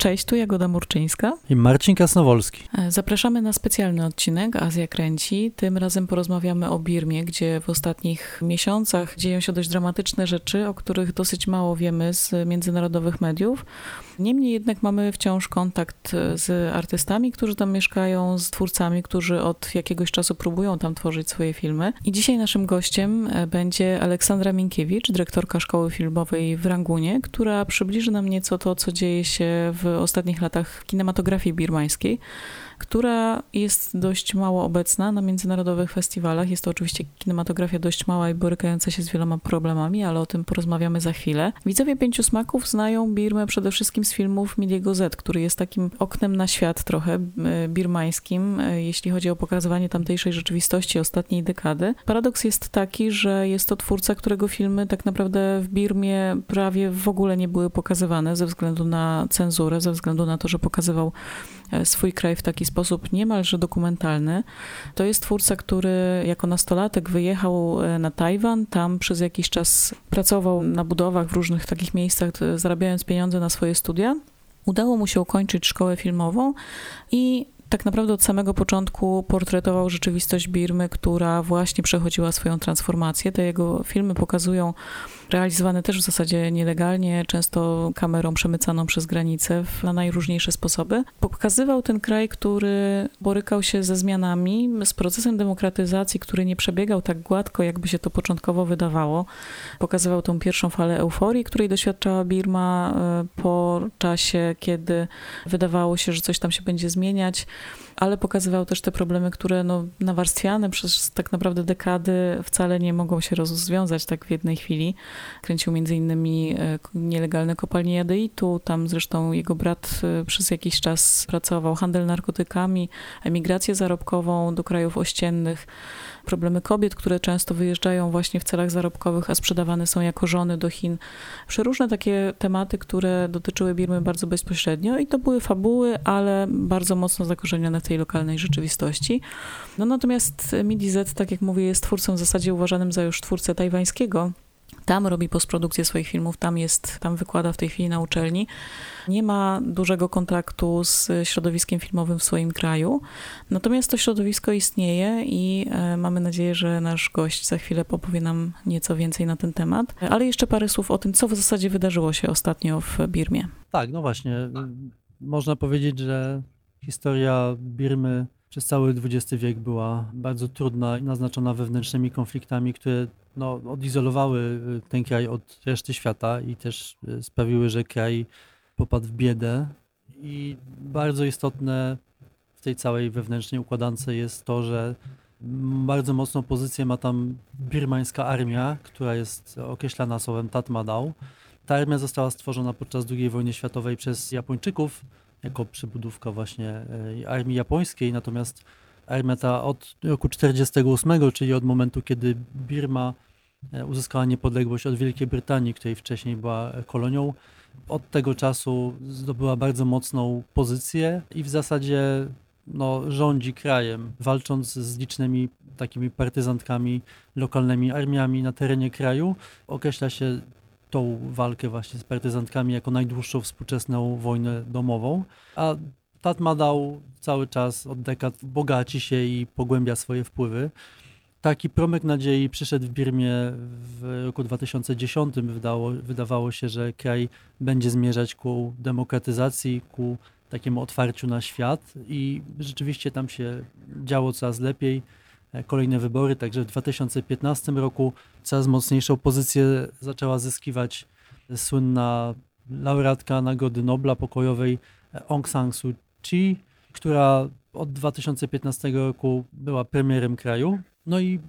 Cześć, tu Jagoda Murczyńska i Marcin Kasnowolski. E, zapraszamy na specjalny odcinek Azja Kręci. Tym razem porozmawiamy o Birmie, gdzie w ostatnich miesiącach dzieją się dość dramatyczne rzeczy, o których dosyć mało wiemy z międzynarodowych mediów. Niemniej jednak mamy wciąż kontakt z artystami, którzy tam mieszkają, z twórcami, którzy od jakiegoś czasu próbują tam tworzyć swoje filmy. I dzisiaj naszym gościem e, będzie Aleksandra Minkiewicz, dyrektorka szkoły filmowej w Rangunie, która przybliży nam nieco to, co dzieje się w ostatnich latach kinematografii birmańskiej która jest dość mało obecna na międzynarodowych festiwalach. Jest to oczywiście kinematografia dość mała i borykająca się z wieloma problemami, ale o tym porozmawiamy za chwilę. Widzowie Pięciu Smaków znają Birmę przede wszystkim z filmów Miliego Z, który jest takim oknem na świat trochę e, birmańskim, e, jeśli chodzi o pokazywanie tamtejszej rzeczywistości ostatniej dekady. Paradoks jest taki, że jest to twórca, którego filmy tak naprawdę w Birmie prawie w ogóle nie były pokazywane ze względu na cenzurę, ze względu na to, że pokazywał swój kraj w taki sposób niemalże dokumentalny. To jest twórca, który jako nastolatek wyjechał e, na Tajwan, tam przez jakiś czas pracował na budowach w różnych takich miejscach, zarabiając pieniądze na swoje studia. Udało mu się ukończyć szkołę filmową i tak naprawdę od samego początku portretował rzeczywistość Birmy, która właśnie przechodziła swoją transformację. Te jego filmy pokazują realizowane też w zasadzie nielegalnie, często kamerą przemycaną przez granicę na najróżniejsze sposoby. Pokazywał ten kraj, który borykał się ze zmianami, z procesem demokratyzacji, który nie przebiegał tak gładko, jakby się to początkowo wydawało. Pokazywał tą pierwszą falę euforii, której doświadczała Birma e, po czasie, kiedy wydawało się, że coś tam się będzie zmieniać ale pokazywał też te problemy, które no, nawarstwiane przez tak naprawdę dekady wcale nie mogą się rozwiązać tak w jednej chwili. Kręcił innymi e, nielegalne kopalnie jadeitu, tam zresztą jego brat e, przez jakiś czas pracował, handel narkotykami, emigrację zarobkową do krajów ościennych problemy kobiet, które często wyjeżdżają właśnie w celach zarobkowych, a sprzedawane są jako żony do Chin. Przeróżne takie tematy, które dotyczyły Birmy bardzo bezpośrednio i to były fabuły, ale bardzo mocno zakorzenione w tej lokalnej rzeczywistości. No natomiast Midi Z, tak jak mówię, jest twórcą w zasadzie uważanym za już twórcę tajwańskiego, tam robi postprodukcję swoich filmów, tam jest, tam wykłada w tej chwili na uczelni. Nie ma dużego kontraktu z środowiskiem filmowym w swoim kraju, natomiast to środowisko istnieje i e, mamy nadzieję, że nasz gość za chwilę opowie nam nieco więcej na ten temat. Ale jeszcze parę słów o tym, co w zasadzie wydarzyło się ostatnio w Birmie. Tak, no właśnie. Można powiedzieć, że historia Birmy przez cały XX wiek była bardzo trudna naznaczona wewnętrznymi konfliktami, które no, odizolowały y, ten kraj od reszty świata i też y, sprawiły, że kraj popadł w biedę. I bardzo istotne w tej całej wewnętrznej układance jest to, że bardzo mocną pozycję ma tam birmańska armia, która jest określana słowem Tatmadaw. Ta armia została stworzona podczas II wojny światowej przez Japończyków jako przybudówka właśnie y, armii japońskiej, natomiast armia ta od roku 1948, czyli od momentu, kiedy Birma e, uzyskała niepodległość od Wielkiej Brytanii, której wcześniej była kolonią, od tego czasu zdobyła bardzo mocną pozycję i w zasadzie no, rządzi krajem, walcząc z licznymi takimi partyzantkami, lokalnymi armiami na terenie kraju. Określa się tą walkę właśnie z partyzantkami jako najdłuższą współczesną wojnę domową, a Tatmadaw cały czas od dekad bogaci się i pogłębia swoje wpływy. Taki promyk nadziei przyszedł w Birmie w roku 2010. Wydało, wydawało się, że kraj będzie zmierzać ku demokratyzacji, ku takiemu otwarciu na świat i rzeczywiście tam się działo coraz lepiej. Kolejne wybory, także w 2015 roku coraz mocniejszą pozycję zaczęła zyskiwać słynna laureatka Nagrody Nobla Pokojowej Aung San Suu Kyi, która od 2015 roku była premierem kraju. No i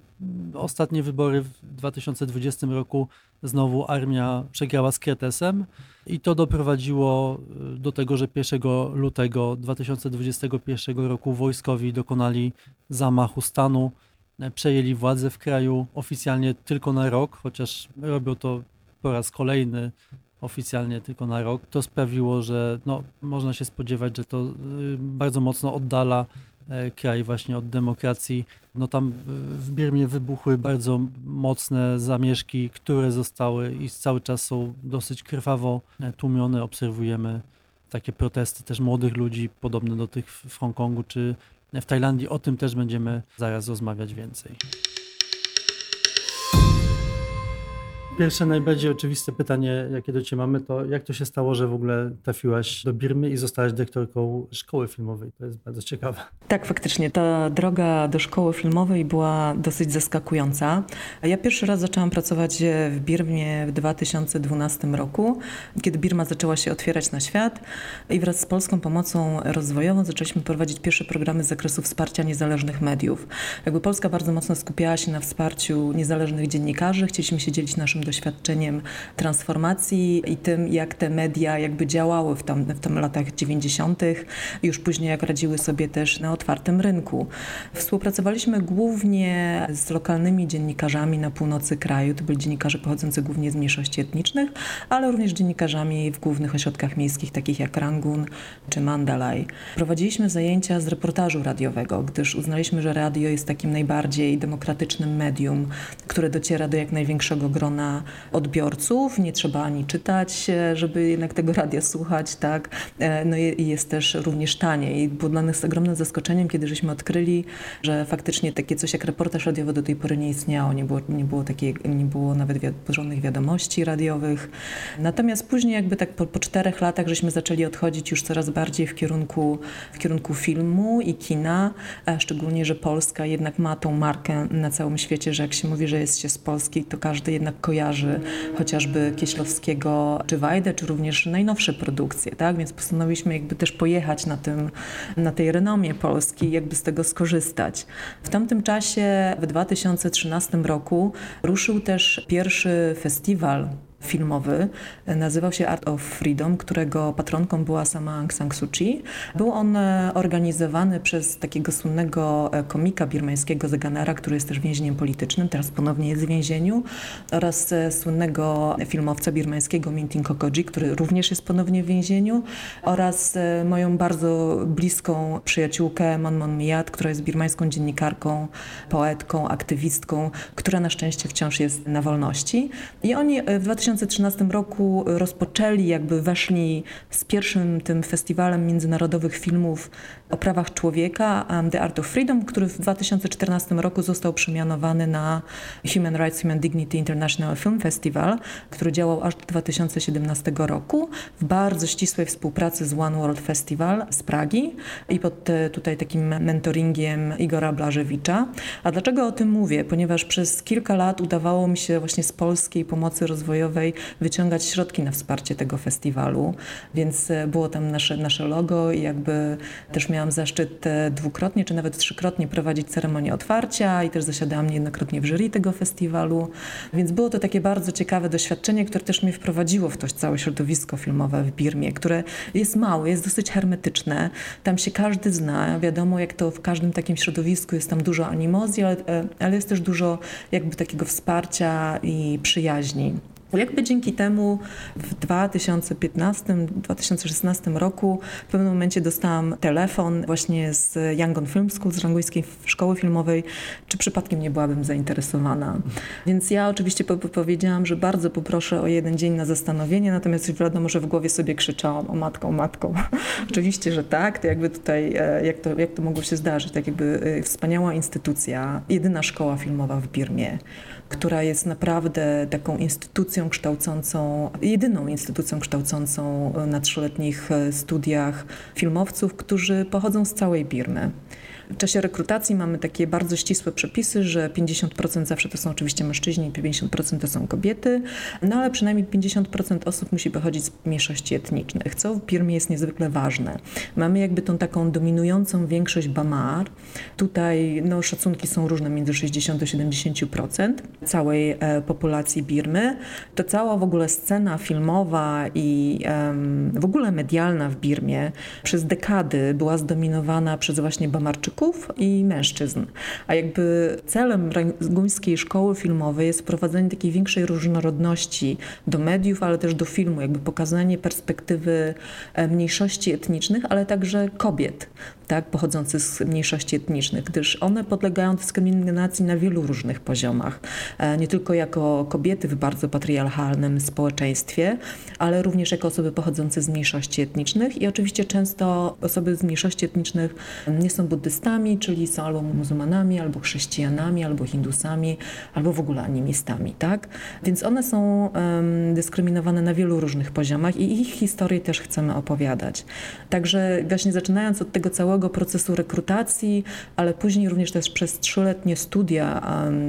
ostatnie wybory w 2020 roku znowu armia przegrała z Kretesem i to doprowadziło e, do tego, że 1 lutego 2021 roku wojskowi dokonali zamachu stanu, e, przejęli władzę w kraju oficjalnie tylko na rok, chociaż robią to po raz kolejny oficjalnie tylko na rok. To sprawiło, że no, można się spodziewać, że to y, bardzo mocno oddala kraj właśnie od demokracji. No tam w Birmie wybuchły bardzo mocne zamieszki, które zostały i cały czas są dosyć krwawo e, tłumione. Obserwujemy takie protesty też młodych ludzi, podobne do tych w Hongkongu czy w Tajlandii. O tym też będziemy zaraz rozmawiać więcej. Pierwsze, najbardziej oczywiste pytanie, jakie do Ciebie mamy, to jak to się stało, że w ogóle trafiłaś do Birmy i zostałaś dyrektorką szkoły filmowej? To jest bardzo ciekawe. Tak, faktycznie. Ta droga do szkoły filmowej była dosyć zaskakująca. Ja pierwszy raz zaczęłam pracować w Birmie w 2012 roku, kiedy Birma zaczęła się otwierać na świat i wraz z polską pomocą rozwojową zaczęliśmy prowadzić pierwsze programy z zakresu wsparcia niezależnych mediów. Jakby Polska bardzo mocno skupiała się na wsparciu niezależnych dziennikarzy. Chcieliśmy się dzielić naszym doświadczeniem transformacji i tym, jak te media jakby działały w tam, w tam latach 90., już później jak radziły sobie też na otwartym rynku. Współpracowaliśmy głównie z lokalnymi dziennikarzami na północy kraju. To byli dziennikarze pochodzący głównie z mniejszości etnicznych, ale również dziennikarzami w głównych ośrodkach miejskich, takich jak Rangun czy Mandalay. Prowadziliśmy zajęcia z reportażu radiowego, gdyż uznaliśmy, że radio jest takim najbardziej demokratycznym medium, które dociera do jak największego grona odbiorców, nie trzeba ani czytać, e, żeby jednak tego radia słuchać, tak. E, no i jest też również tanie i było dla nas ogromnym zaskoczeniem, kiedy żeśmy odkryli, że faktycznie takie coś jak reportaż radiowy do tej pory nie istniało, nie było, nie było, takiej, nie było nawet porządnych wiadomości radiowych. Natomiast później jakby tak po, po czterech latach żeśmy zaczęli odchodzić już coraz bardziej w kierunku, w kierunku filmu i kina, szczególnie, że Polska jednak ma tą markę na całym świecie, że jak się mówi, że jest się z Polski, to każdy jednak kojarzy kojarzy chociażby Kieślowskiego czy Wajdę, czy również najnowsze produkcje, tak? Więc postanowiliśmy jakby też pojechać na, tym, na tej renomie Polski jakby z tego skorzystać. W tamtym czasie, w 2013 roku, ruszył też pierwszy festiwal filmowy. Nazywał się Art of Freedom, którego patronką była sama Aung San Suu Kyi. Był on e, organizowany przez takiego słynnego e, komika birmańskiego Zeganera, który jest też więźniem politycznym, teraz ponownie jest w więzieniu, oraz e, słynnego filmowca birmańskiego Mintin Kokoji, który również jest ponownie w więzieniu, oraz moją bardzo bliską przyjaciółkę Mon Mon Miat, która jest birmańską dziennikarką, poetką, aktywistką, która na szczęście wciąż jest na wolności. I oni w 2000 2013 roku rozpoczęli, jakby weszli z pierwszym tym festiwalem międzynarodowych filmów o prawach człowieka, um, The Art of Freedom, który w 2014 roku został przemianowany na Human Rights, Human Dignity International Film Festival, który działał aż do 2017 roku w bardzo ścisłej współpracy z One World Festival z Pragi i pod tutaj takim mentoringiem Igora Blażewicza. A dlaczego o tym mówię? Ponieważ przez kilka lat udawało mi się właśnie z polskiej pomocy rozwojowej wyciągać środki na wsparcie tego festiwalu, więc e, było tam nasze, nasze logo i jakby też miałam zaszczyt e, dwukrotnie czy nawet trzykrotnie prowadzić ceremonię otwarcia i też zasiadałam niejednokrotnie w jury tego festiwalu, więc było to takie bardzo ciekawe doświadczenie, które też mnie wprowadziło w to całe środowisko filmowe w Birmie, które jest małe, jest dosyć hermetyczne, tam się każdy zna, wiadomo jak to w każdym takim środowisku jest tam dużo animozji, ale, e, ale jest też dużo jakby takiego wsparcia i przyjaźni. Jakby dzięki temu w 2015-2016 roku w pewnym momencie dostałam telefon właśnie z Yangon Film School, z Rangujskiej Szkoły Filmowej, czy przypadkiem nie byłabym zainteresowana. Więc ja oczywiście powiedziałam, że bardzo poproszę o jeden dzień na zastanowienie, natomiast wiadomo, że w głowie sobie krzyczałam o matką, o matką. oczywiście, że tak, to jakby tutaj, e, jak to, jak to mogło się zdarzyć, tak jakby e, wspaniała instytucja, jedyna szkoła filmowa w Birmie, która jest naprawdę taką instytucją kształcącą, jedyną instytucją kształcącą na trzyletnich studiach filmowców, którzy pochodzą z całej Birmy. W czasie rekrutacji mamy takie bardzo ścisłe przepisy, że 50% zawsze to są oczywiście mężczyźni, 50% to są kobiety, no ale przynajmniej 50% osób musi pochodzić z mniejszości etnicznych, co w Birmie jest niezwykle ważne. Mamy jakby tą taką dominującą większość Bamar. Tutaj no, szacunki są różne, między 60 do 70% całej e, populacji Birmy. To cała w ogóle scena filmowa i w ogóle medialna w Birmie przez dekady była zdominowana przez właśnie Bamarczyków, chłopaczków i mężczyzn. A jakby celem ranguńskiej szkoły filmowej jest wprowadzenie takiej większej różnorodności do mediów, ale też do filmu, jakby pokazanie perspektywy e, mniejszości etnicznych, ale także kobiet tak, pochodzących z mniejszości etnicznych, gdyż one podlegają dyskryminacji na wielu różnych poziomach. E, nie tylko jako kobiety w bardzo patriarchalnym społeczeństwie, ale również jako osoby pochodzące z mniejszości etnicznych i oczywiście często osoby z mniejszości etnicznych nie są buddystami, czyli są albo muzułmanami, albo chrześcijanami, albo hindusami, albo w ogóle animistami, tak? Więc one są um, dyskryminowane na wielu różnych poziomach i ich historię też chcemy opowiadać. Także właśnie zaczynając od tego całego procesu rekrutacji, ale później również też przez trzyletnie studia,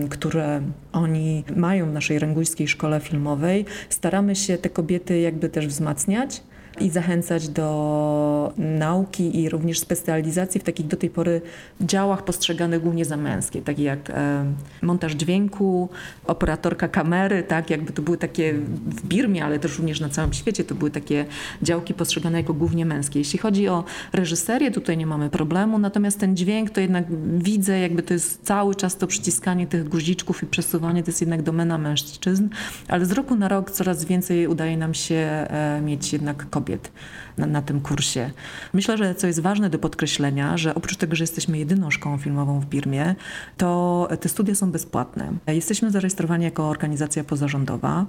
które oni mają w naszej rangujskiej szkole filmowej, staramy się te kobiety jakby też wzmacniać i zachęcać do nauki i również specjalizacji w takich do tej pory działach postrzeganych głównie za męskie, takie jak e, montaż dźwięku, operatorka kamery, tak, jakby to były takie w Birmie, ale też również na całym świecie, to były takie działki postrzegane jako głównie męskie. Jeśli chodzi o reżyserię, tutaj nie mamy problemu, natomiast ten dźwięk to jednak widzę, jakby to jest cały czas to przyciskanie tych guziczków i przesuwanie, to jest jednak domena mężczyzn, ale z roku na rok coraz więcej udaje nam się e, mieć jednak kobiet kobiet na, na, tym kursie. Myślę, że co jest ważne do podkreślenia, że oprócz tego, że jesteśmy jedyną szkołą filmową w Birmie, to te studia są bezpłatne. Jesteśmy zarejestrowani jako organizacja pozarządowa.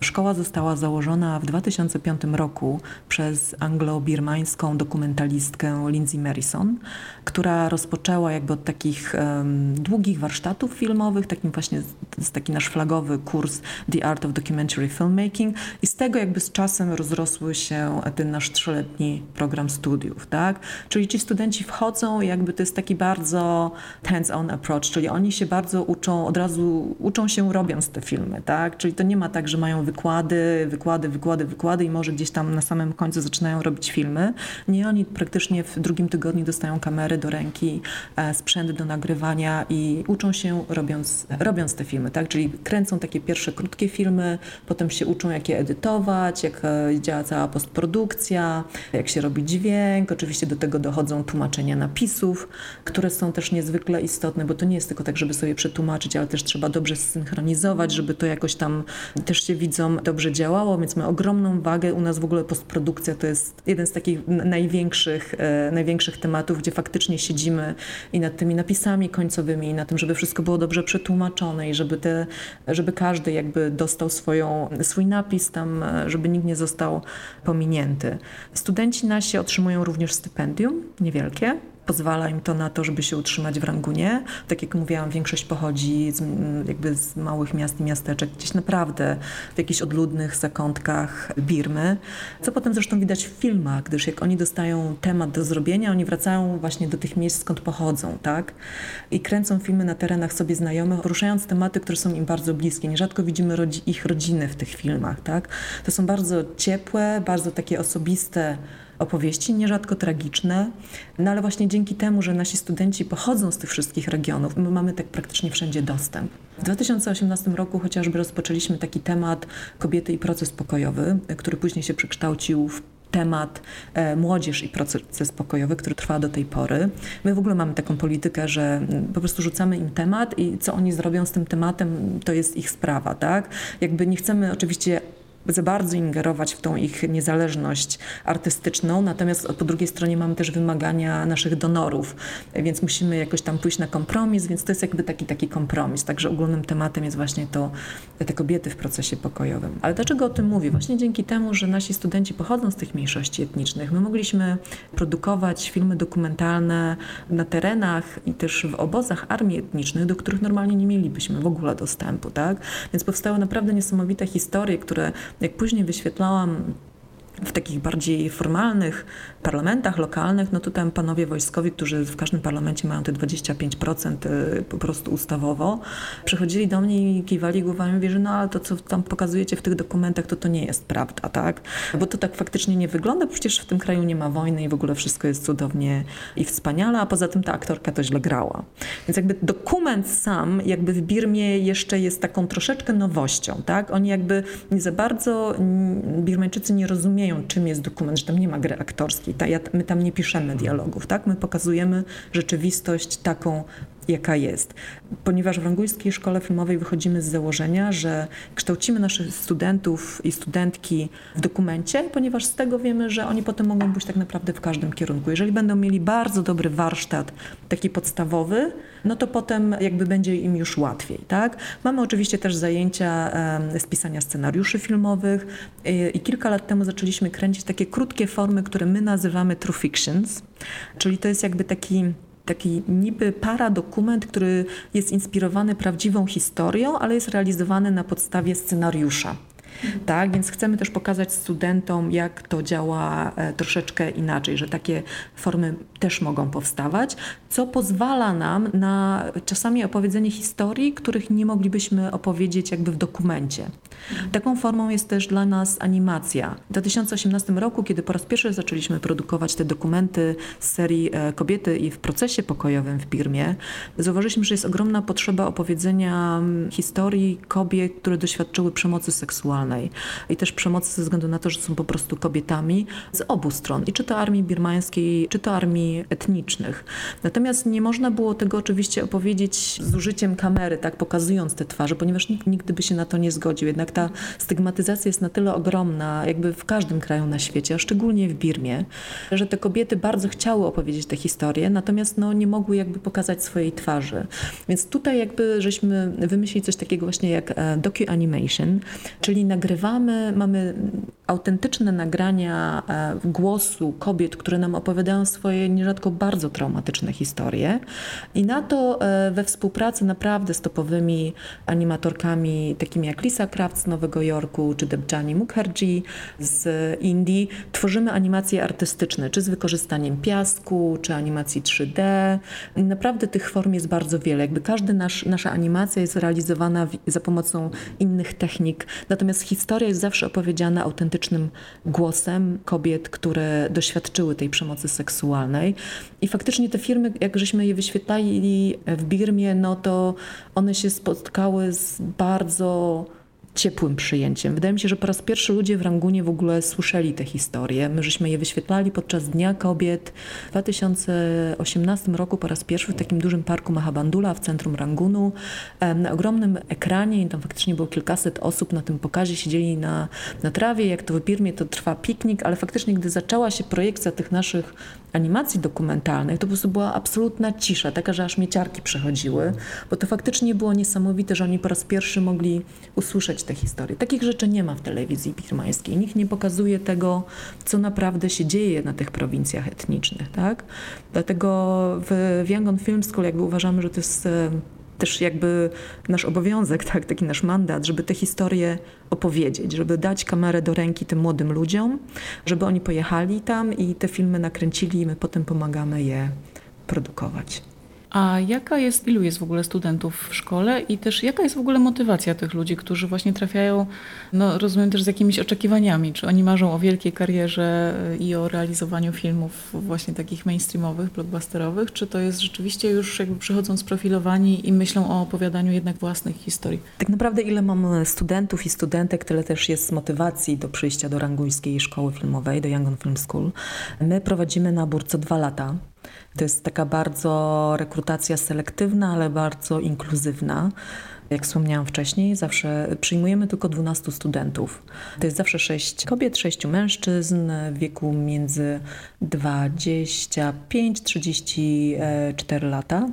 Szkoła została założona w 2005 roku przez anglo-birmańską dokumentalistkę Lindsay Marison, która rozpoczęła jakby od takich um, długich warsztatów filmowych, takim właśnie, jest taki nasz flagowy kurs The Art of Documentary Filmmaking i z tego jakby z czasem rozrosły się ten nasz trzyletni program studiów, tak? Czyli ci studenci wchodzą jakby to jest taki bardzo hands-on approach, czyli oni się bardzo uczą, od razu uczą się robiąc te filmy, tak? Czyli to nie ma tak, że mają wykłady, wykłady, wykłady, wykłady i może gdzieś tam na samym końcu zaczynają robić filmy. Nie, oni praktycznie w drugim tygodniu dostają kamery do ręki, e, sprzęt do nagrywania i uczą się robiąc, robiąc te filmy, tak? Czyli kręcą takie pierwsze krótkie filmy, potem się uczą jak je edytować, jak e, działa cała postprodukcja, jak się robi dźwięk. Oczywiście do tego dochodzą tłumaczenia napisów, które są też niezwykle istotne, bo to nie jest tylko tak, żeby sobie przetłumaczyć, ale też trzeba dobrze zsynchronizować, żeby to jakoś tam też się widzą dobrze działało, więc ma ogromną wagę. U nas w ogóle postprodukcja to jest jeden z takich największych, e, największych tematów, gdzie faktycznie siedzimy i nad tymi napisami końcowymi, i na tym, żeby wszystko było dobrze przetłumaczone i żeby, te, żeby każdy jakby dostał swoją, swój napis tam, e, żeby nikt nie został pominięty. Studenci nasi otrzymują również stypendium, niewielkie, pozwala im to na to, żeby się utrzymać w Rangunie. Tak jak mówiłam, większość pochodzi z, jakby z małych miast i miasteczek, gdzieś naprawdę w jakichś odludnych zakątkach Birmy, co potem zresztą widać w filmach, gdyż jak oni dostają temat do zrobienia, oni wracają właśnie do tych miejsc, skąd pochodzą, tak? I kręcą filmy na terenach sobie znajomych, poruszając tematy, które są im bardzo bliskie. Nierzadko widzimy rodzi ich rodziny w tych filmach, tak? To są bardzo ciepłe, bardzo takie osobiste opowieści, nierzadko tragiczne, no ale właśnie dzięki temu, że nasi studenci pochodzą z tych wszystkich regionów, my mamy tak praktycznie wszędzie dostęp. W 2018 roku chociażby rozpoczęliśmy taki temat kobiety i proces pokojowy, który później się przekształcił w temat e, młodzież i proces pokojowy, który trwa do tej pory. My w ogóle mamy taką politykę, że mm, po prostu rzucamy im temat i co oni zrobią z tym tematem, to jest ich sprawa, tak? Jakby nie chcemy oczywiście za bardzo ingerować w tą ich niezależność artystyczną, natomiast po drugiej stronie mamy też wymagania naszych donorów, więc musimy jakoś tam pójść na kompromis, więc to jest jakby taki taki kompromis. Także ogólnym tematem jest właśnie to te kobiety w procesie pokojowym. Ale dlaczego o tym mówię? Właśnie dzięki temu, że nasi studenci pochodzą z tych mniejszości etnicznych, my mogliśmy produkować filmy dokumentalne na terenach i też w obozach armii etnicznych, do których normalnie nie mielibyśmy w ogóle dostępu, tak? Więc powstały naprawdę niesamowite historie, które jak później wyświetlałam w takich bardziej formalnych parlamentach lokalnych, no to tam panowie wojskowi, którzy w każdym parlamencie mają te 25% y, po prostu ustawowo, przychodzili do mnie i kiwali głowami, mówili, że no ale to, co tam pokazujecie w tych dokumentach, to to nie jest prawda, tak? Bo to tak faktycznie nie wygląda, przecież w tym kraju nie ma wojny i w ogóle wszystko jest cudownie i wspaniale, a poza tym ta aktorka to źle grała. Więc jakby dokument sam jakby w Birmie jeszcze jest taką troszeczkę nowością, tak? Oni jakby nie za bardzo, Birmańczycy nie rozumieją rozumieją, czym jest dokument, że tam nie ma gry aktorskiej. Ta, ja, my tam nie piszemy dialogów, tak? My pokazujemy rzeczywistość taką, jaka jest. Ponieważ w Rangujskiej Szkole Filmowej wychodzimy z założenia, że kształcimy naszych studentów i studentki w dokumencie, ponieważ z tego wiemy, że oni potem mogą pójść tak naprawdę w każdym kierunku. Jeżeli będą mieli bardzo dobry warsztat, taki podstawowy, no to potem jakby będzie im już łatwiej, tak? Mamy oczywiście też zajęcia z pisania scenariuszy filmowych i kilka lat temu zaczęliśmy kręcić takie krótkie formy, które my nazywamy true fictions, czyli to jest jakby taki taki niby paradokument, który jest inspirowany prawdziwą historią, ale jest realizowany na podstawie scenariusza. Tak, więc chcemy też pokazać studentom, jak to działa e, troszeczkę inaczej, że takie formy też mogą powstawać, co pozwala nam na czasami opowiedzenie historii, których nie moglibyśmy opowiedzieć jakby w dokumencie. Taką formą jest też dla nas animacja. W 2018 roku, kiedy po raz pierwszy zaczęliśmy produkować te dokumenty z serii e, Kobiety i w procesie pokojowym w Birmie, zauważyliśmy, że jest ogromna potrzeba opowiedzenia historii kobiet, które doświadczyły przemocy seksualnej i też przemocy ze względu na to, że są po prostu kobietami z obu stron, i czy to armii birmańskiej, czy to armii etnicznych. Natomiast nie można było tego oczywiście opowiedzieć z użyciem kamery, tak pokazując te twarze, ponieważ nikt nigdy by się na to nie zgodził. Jednak ta stygmatyzacja jest na tyle ogromna, jakby w każdym kraju na świecie, a szczególnie w Birmie, że te kobiety bardzo chciały opowiedzieć te historie, natomiast no, nie mogły jakby pokazać swojej twarzy. Więc tutaj jakby żeśmy wymyślili coś takiego właśnie jak e, docu-animation, czyli nagrywamy, mamy autentyczne nagrania e, głosu kobiet, które nam opowiadają swoje nierzadko bardzo traumatyczne historie i na to e, we współpracy naprawdę z topowymi animatorkami takimi jak Lisa Kraft z Nowego Jorku, czy Debjani Mukherjee z Indii, tworzymy animacje artystyczne, czy z wykorzystaniem piasku, czy animacji 3D. Naprawdę tych form jest bardzo wiele. Jakby każdy nasz, nasza animacja jest realizowana w, za pomocą innych technik, natomiast historia jest zawsze opowiedziana autentycznym głosem kobiet, które doświadczyły tej przemocy seksualnej. I faktycznie te firmy, jak żeśmy je wyświetlali w Birmie, no to one się spotkały z bardzo ciepłym przyjęciem. Wydaje mi się, że po raz pierwszy ludzie w Rangunie w ogóle słyszeli te historie. My żeśmy je wyświetlali podczas Dnia Kobiet w 2018 roku po raz pierwszy w takim dużym parku Mahabandula w centrum Rangunu. Na ogromnym ekranie i tam faktycznie było kilkaset osób na tym pokazie, siedzieli na, na trawie. Jak to w Birmie to trwa piknik, ale faktycznie gdy zaczęła się projekcja tych naszych animacji dokumentalnych, to po prostu była absolutna cisza, taka, że aż mieciarki przechodziły, bo to faktycznie było niesamowite, że oni po raz pierwszy mogli usłyszeć te historie. Takich rzeczy nie ma w telewizji birmańskiej. Nikt nie pokazuje tego, co naprawdę się dzieje na tych prowincjach etnicznych. Tak? Dlatego w Yangon Film School jakby uważamy, że to jest e, też jakby nasz obowiązek, tak, taki nasz mandat, żeby te historie opowiedzieć, żeby dać kamerę do ręki tym młodym ludziom, żeby oni pojechali tam i te filmy nakręcili i my potem pomagamy je produkować. A jaka jest, ilu jest w ogóle studentów w szkole i też jaka jest w ogóle motywacja tych ludzi, którzy właśnie trafiają, no rozumiem też z jakimiś oczekiwaniami, czy oni marzą o wielkiej karierze i o realizowaniu filmów właśnie takich mainstreamowych, blockbusterowych, czy to jest rzeczywiście już jakby przychodzą sprofilowani i myślą o opowiadaniu jednak własnych historii? Tak naprawdę ile mam studentów i studentek, tyle też jest motywacji do przyjścia do Ranguńskiej Szkoły Filmowej, do Yangon Film School. My prowadzimy nabór co dwa lata. To jest taka bardzo rekrutacja selektywna, ale bardzo inkluzywna. Jak wspomniałam wcześniej, zawsze przyjmujemy tylko 12 studentów. To jest zawsze 6 kobiet, 6 mężczyzn w wieku między 25-34 lata.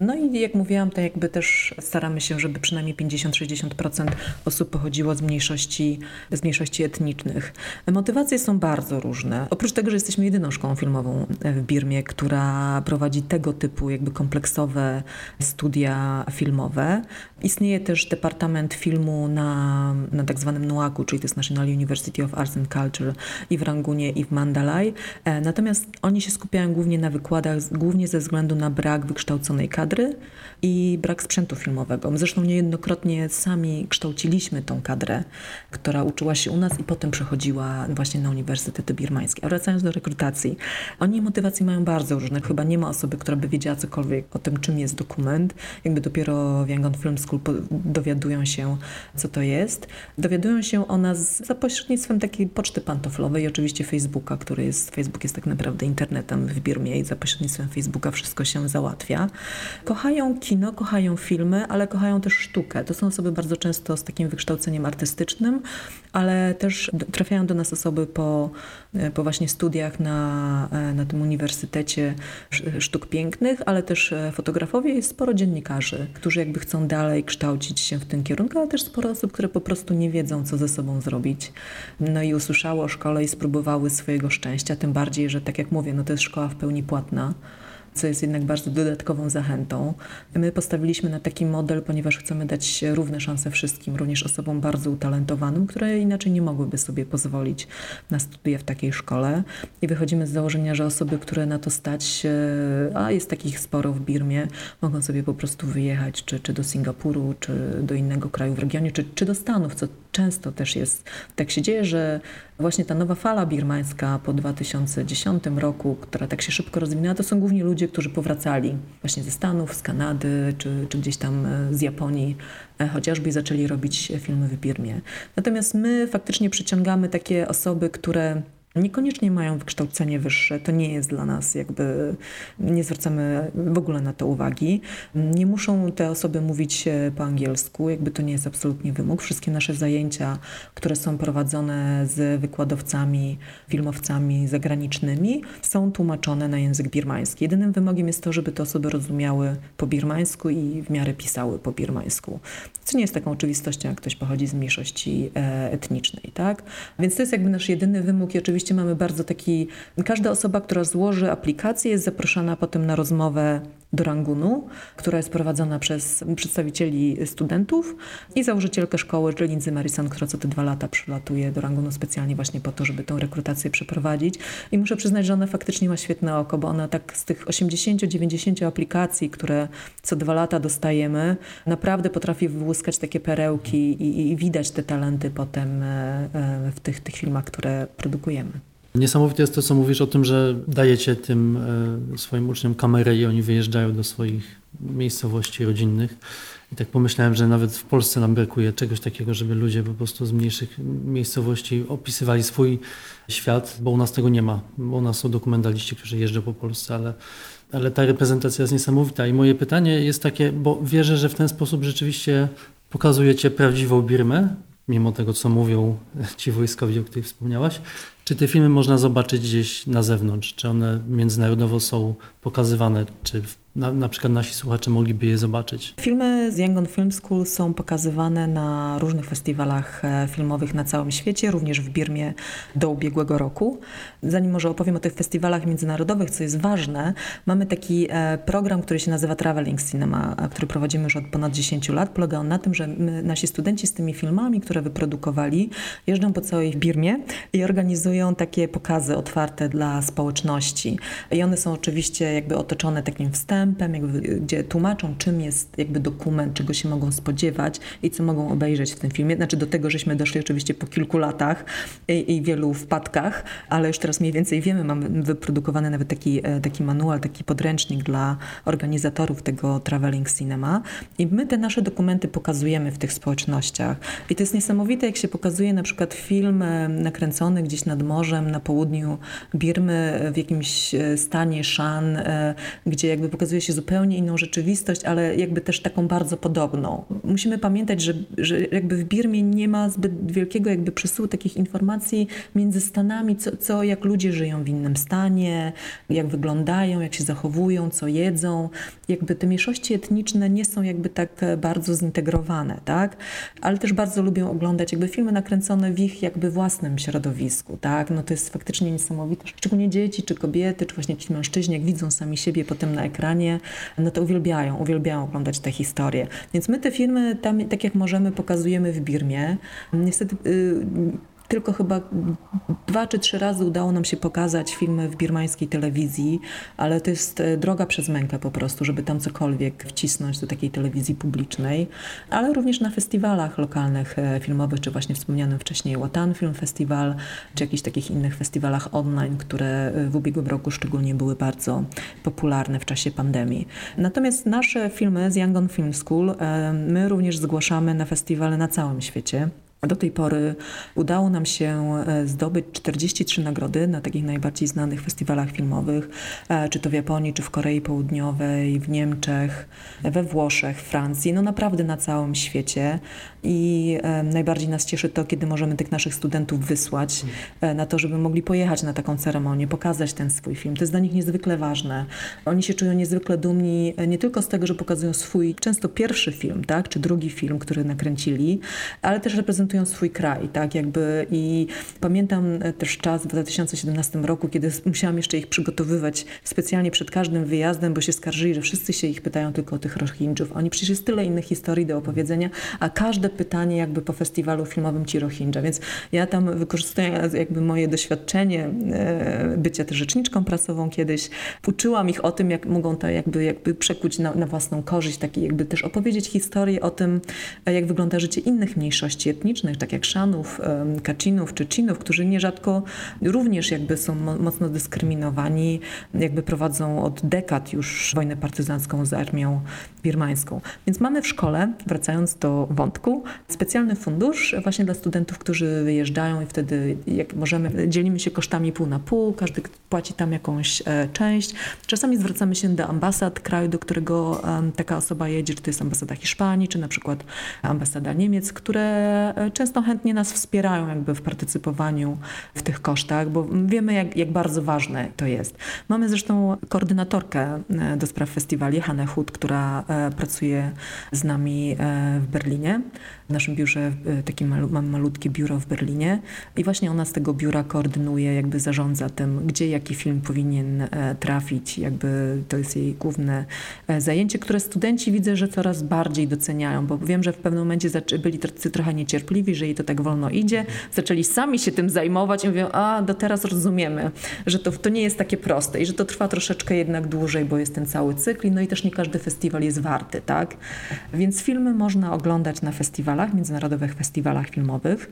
No i jak mówiłam, to jakby też staramy się, żeby przynajmniej 50-60% osób pochodziło z mniejszości, z mniejszości etnicznych. Motywacje są bardzo różne. Oprócz tego, że jesteśmy jedyną szkołą filmową w Birmie, która prowadzi tego typu jakby kompleksowe studia filmowe, istnieje też Departament Filmu na, na tak zwanym NUAC-u, czyli to jest National University of Arts and Culture i w Rangunie i w Mandalay. E, natomiast oni się skupiają głównie na wykładach, głównie ze względu na brak wykształconej kadry i brak sprzętu filmowego. Zresztą niejednokrotnie sami kształciliśmy tą kadrę, która uczyła się u nas i potem przechodziła właśnie na uniwersytety birmańskie. A wracając do rekrutacji, oni motywacji mają bardzo różne. Chyba nie ma osoby, która by wiedziała cokolwiek o tym, czym jest dokument. Jakby dopiero w Film dowiadują się, co to jest. Dowiadują się o nas za pośrednictwem takiej poczty pantoflowej oczywiście Facebooka, który jest, Facebook jest tak naprawdę internetem w Birmie i za pośrednictwem Facebooka wszystko się załatwia. Kochają kino, kochają filmy, ale kochają też sztukę. To są osoby bardzo często z takim wykształceniem artystycznym, ale też trafiają do nas osoby po, e, po właśnie studiach na, e, na tym Uniwersytecie Sztuk Pięknych, ale też e, fotografowie i sporo dziennikarzy, którzy jakby chcą dalej kształcić się w tym kierunku, ale też sporo osób, które po prostu nie wiedzą, co ze sobą zrobić. No i usłyszało o szkole i spróbowały swojego szczęścia, tym bardziej, że tak jak mówię, no to jest szkoła w pełni płatna co jest jednak bardzo dodatkową zachętą. My postawiliśmy na taki model, ponieważ chcemy dać równe szanse wszystkim, również osobom bardzo utalentowanym, które inaczej nie mogłyby sobie pozwolić na studia w takiej szkole. I wychodzimy z założenia, że osoby, które na to stać, a jest takich sporo w Birmie, mogą sobie po prostu wyjechać czy, czy do Singapuru, czy do innego kraju w regionie, czy, czy do Stanów, co często też jest. Tak się dzieje, że właśnie ta nowa fala birmańska po 2010 roku, która tak się szybko rozwinęła, to są głównie ludzie, którzy powracali właśnie ze Stanów, z Kanady, czy, czy gdzieś tam e, z Japonii, e, chociażby i zaczęli robić filmy w Birmie. Natomiast my faktycznie przyciągamy takie osoby, które Niekoniecznie mają wykształcenie wyższe, to nie jest dla nas jakby, nie zwracamy w ogóle na to uwagi. Nie muszą te osoby mówić po angielsku, jakby to nie jest absolutnie wymóg. Wszystkie nasze zajęcia, które są prowadzone z wykładowcami, filmowcami zagranicznymi, są tłumaczone na język birmański. Jedynym wymogiem jest to, żeby te osoby rozumiały po birmańsku i w miarę pisały po birmańsku. Co nie jest taką oczywistością, jak ktoś pochodzi z mniejszości e, etnicznej, tak? Więc to jest jakby nasz jedyny wymóg i oczywiście oczywiście mamy bardzo taki, każda osoba, która złoży aplikację jest zaproszona potem na rozmowę do Rangunu, która jest prowadzona przez przedstawicieli studentów i założycielkę szkoły Lindsay Marison, która co te dwa lata przylatuje do Rangunu specjalnie właśnie po to, żeby tą rekrutację przeprowadzić. I muszę przyznać, że ona faktycznie ma świetne oko, bo ona tak z tych 80-90 aplikacji, które co dwa lata dostajemy, naprawdę potrafi wyłuskać takie perełki i, i widać te talenty potem e, e, w tych, tych filmach, które produkujemy. Niesamowite jest to, co mówisz o tym, że dajecie tym e, swoim uczniom kamerę i oni wyjeżdżają do swoich miejscowości rodzinnych. I tak pomyślałem, że nawet w Polsce nam brakuje czegoś takiego, żeby ludzie po prostu z mniejszych miejscowości opisywali swój świat, bo u nas tego nie ma. Bo u nas są dokumentaliści, którzy jeżdżą po Polsce, ale, ale ta reprezentacja jest niesamowita. I moje pytanie jest takie, bo wierzę, że w ten sposób rzeczywiście pokazujecie prawdziwą Birmę, mimo tego, co mówią ci wojskowi, o których wspomniałaś, czy te filmy można zobaczyć gdzieś na zewnątrz? Czy one międzynarodowo są pokazywane? Czy na, na przykład nasi słuchacze mogliby je zobaczyć? Filmy z Yangon Film School są pokazywane na różnych festiwalach e, filmowych na całym świecie, również w Birmie do ubiegłego roku. Zanim może opowiem o tych festiwalach międzynarodowych, co jest ważne, mamy taki e, program, który się nazywa Traveling Cinema, który prowadzimy już od ponad 10 lat. Polega on na tym, że my, nasi studenci z tymi filmami, które wyprodukowali, jeżdżą po całej Birmie i organizują takie pokazy otwarte dla społeczności. I one są oczywiście jakby otoczone takim wstępem, jakby, gdzie tłumaczą, czym jest jakby dokument, czego się mogą spodziewać i co mogą obejrzeć w tym filmie. Znaczy do tego, żeśmy doszli oczywiście po kilku latach i, i wielu wpadkach, ale już teraz mniej więcej wiemy, mamy wyprodukowany nawet taki, e, taki manual, taki podręcznik dla organizatorów tego Traveling Cinema i my te nasze dokumenty pokazujemy w tych społecznościach. I to jest niesamowite, jak się pokazuje na przykład film e, nakręcony gdzieś nad morzem na południu Birmy w jakimś e, stanie Shan, gdzie jakby pokazuje się zupełnie inną rzeczywistość, ale jakby też taką bardzo podobną. Musimy pamiętać, że, że jakby w Birmie nie ma zbyt wielkiego jakby przesyłu takich informacji między stanami, co, co jak ludzie żyją w innym stanie, jak wyglądają, jak się zachowują, co jedzą. Jakby te mniejszości etniczne nie są jakby tak bardzo zintegrowane, tak? Ale też bardzo lubią oglądać jakby filmy nakręcone w ich jakby własnym środowisku, tak? No to jest faktycznie niesamowite. Szczególnie dzieci, czy kobiety, czy właśnie ci mężczyźni, jak widzą sami siebie potem na ekranie, ekranie, no to uwielbiają, uwielbiają oglądać te historie. Więc my te filmy tam, tak jak możemy, pokazujemy w Birmie. Niestety y, tylko chyba dwa czy trzy razy udało nam się pokazać filmy w birmańskiej telewizji, ale to jest e, droga przez mękę po prostu, żeby tam cokolwiek wcisnąć do takiej telewizji publicznej, ale również na festiwalach lokalnych e, filmowych, czy właśnie wspomnianym wcześniej Watan Film Festival, czy jakichś takich innych festiwalach online, które w ubiegłym roku szczególnie były bardzo popularne w czasie pandemii. Natomiast nasze filmy z Yangon Film School my również zgłaszamy na festiwale na całym świecie. Do tej pory udało nam się e, zdobyć 43 nagrody na takich najbardziej znanych festiwalach filmowych, e, czy to w Japonii, czy w Korei Południowej, w Niemczech, we Włoszech, Francji, no naprawdę na całym świecie. I e, najbardziej nas cieszy to, kiedy możemy tych naszych studentów wysłać na to, żeby mogli pojechać na taką ceremonię, pokazać ten swój film. To jest dla nich niezwykle ważne. Oni się czują niezwykle dumni nie tylko z tego, że pokazują swój często pierwszy film, tak, czy drugi film, który nakręcili, ale też reprezentują reprezentują swój kraj, tak jakby i pamiętam e, też czas w 2017 roku, kiedy musiałam jeszcze ich przygotowywać specjalnie przed każdym wyjazdem, bo się skarżyli, że wszyscy się ich pytają tylko o tych Rohingjów. Oni przecież jest tyle innych historii do opowiedzenia, a każde pytanie jakby po festiwalu filmowym ci Rohingya, więc ja tam wykorzystuję jakby moje doświadczenie e, bycia też rzeczniczką prasową kiedyś, uczyłam ich o tym, jak mogą to jakby, jakby przekuć na, na własną korzyść, taki jakby też opowiedzieć historię o tym, jak wygląda życie innych mniejszości etnicznych, tak jak Szanów, Kaczynów czy Czynów, którzy nierzadko również jakby są mocno dyskryminowani, jakby prowadzą od dekad już wojnę partyzancką z armią birmańską. Więc mamy w szkole, wracając do wątku, specjalny fundusz właśnie dla studentów, którzy wyjeżdżają i wtedy jak możemy, dzielimy się kosztami pół na pół, każdy płaci tam jakąś e, część. Czasami zwracamy się do ambasad kraju, do którego taka osoba jedzie, czy to jest ambasada Hiszpanii, czy na przykład ambasada Niemiec, które e, często chętnie nas wspierają jakby w partycypowaniu w tych kosztach, bo wiemy jak, jak bardzo ważne to jest. Mamy zresztą koordynatorkę e, do spraw festiwali, Hanę Hut, która e, pracuje z nami e, w Berlinie. W naszym biurze, takie malu, mamy malutkie biuro w Berlinie i właśnie ona z tego biura koordynuje, jakby zarządza tym, gdzie jaki film powinien trafić. Jakby to jest jej główne zajęcie, które studenci widzę, że coraz bardziej doceniają, bo wiem, że w pewnym momencie byli trochę niecierpliwi, szczęśliwi, że jej to tak wolno idzie. Zaczęli sami się tym zajmować i mówią, a do teraz rozumiemy, że to, to nie jest takie proste i że to trwa troszeczkę jednak dłużej, bo jest ten cały cykl. No i też nie każdy festiwal jest warty, tak? Więc filmy można oglądać na festiwalach, międzynarodowych festiwalach filmowych.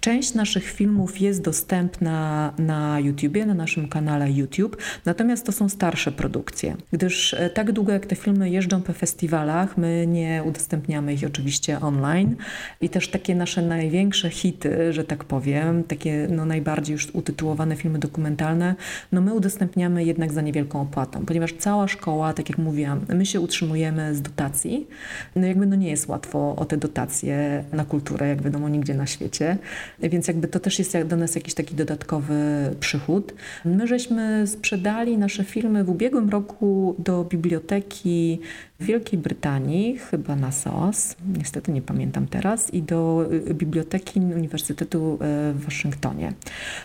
Część naszych filmów jest dostępna na YouTubie, na naszym kanale YouTube, natomiast to są starsze produkcje, gdyż e, tak długo jak te filmy jeżdżą po festiwalach, my nie udostępniamy ich oczywiście online i też takie nasze największe hity, że tak powiem, takie no, najbardziej już utytułowane filmy dokumentalne, no my udostępniamy jednak za niewielką opłatą, ponieważ cała szkoła, tak jak mówiłam, my się utrzymujemy z dotacji, no jakby no nie jest łatwo o te dotacje na kulturę, jak wiadomo, nigdzie na świecie, więc jakby to też jest do nas jakiś taki dodatkowy przychód. My żeśmy sprzedali nasze filmy w ubiegłym roku do biblioteki w Wielkiej Brytanii, chyba na SOAS, niestety nie pamiętam teraz, i do y, Biblioteki Uniwersytetu y, w Waszyngtonie.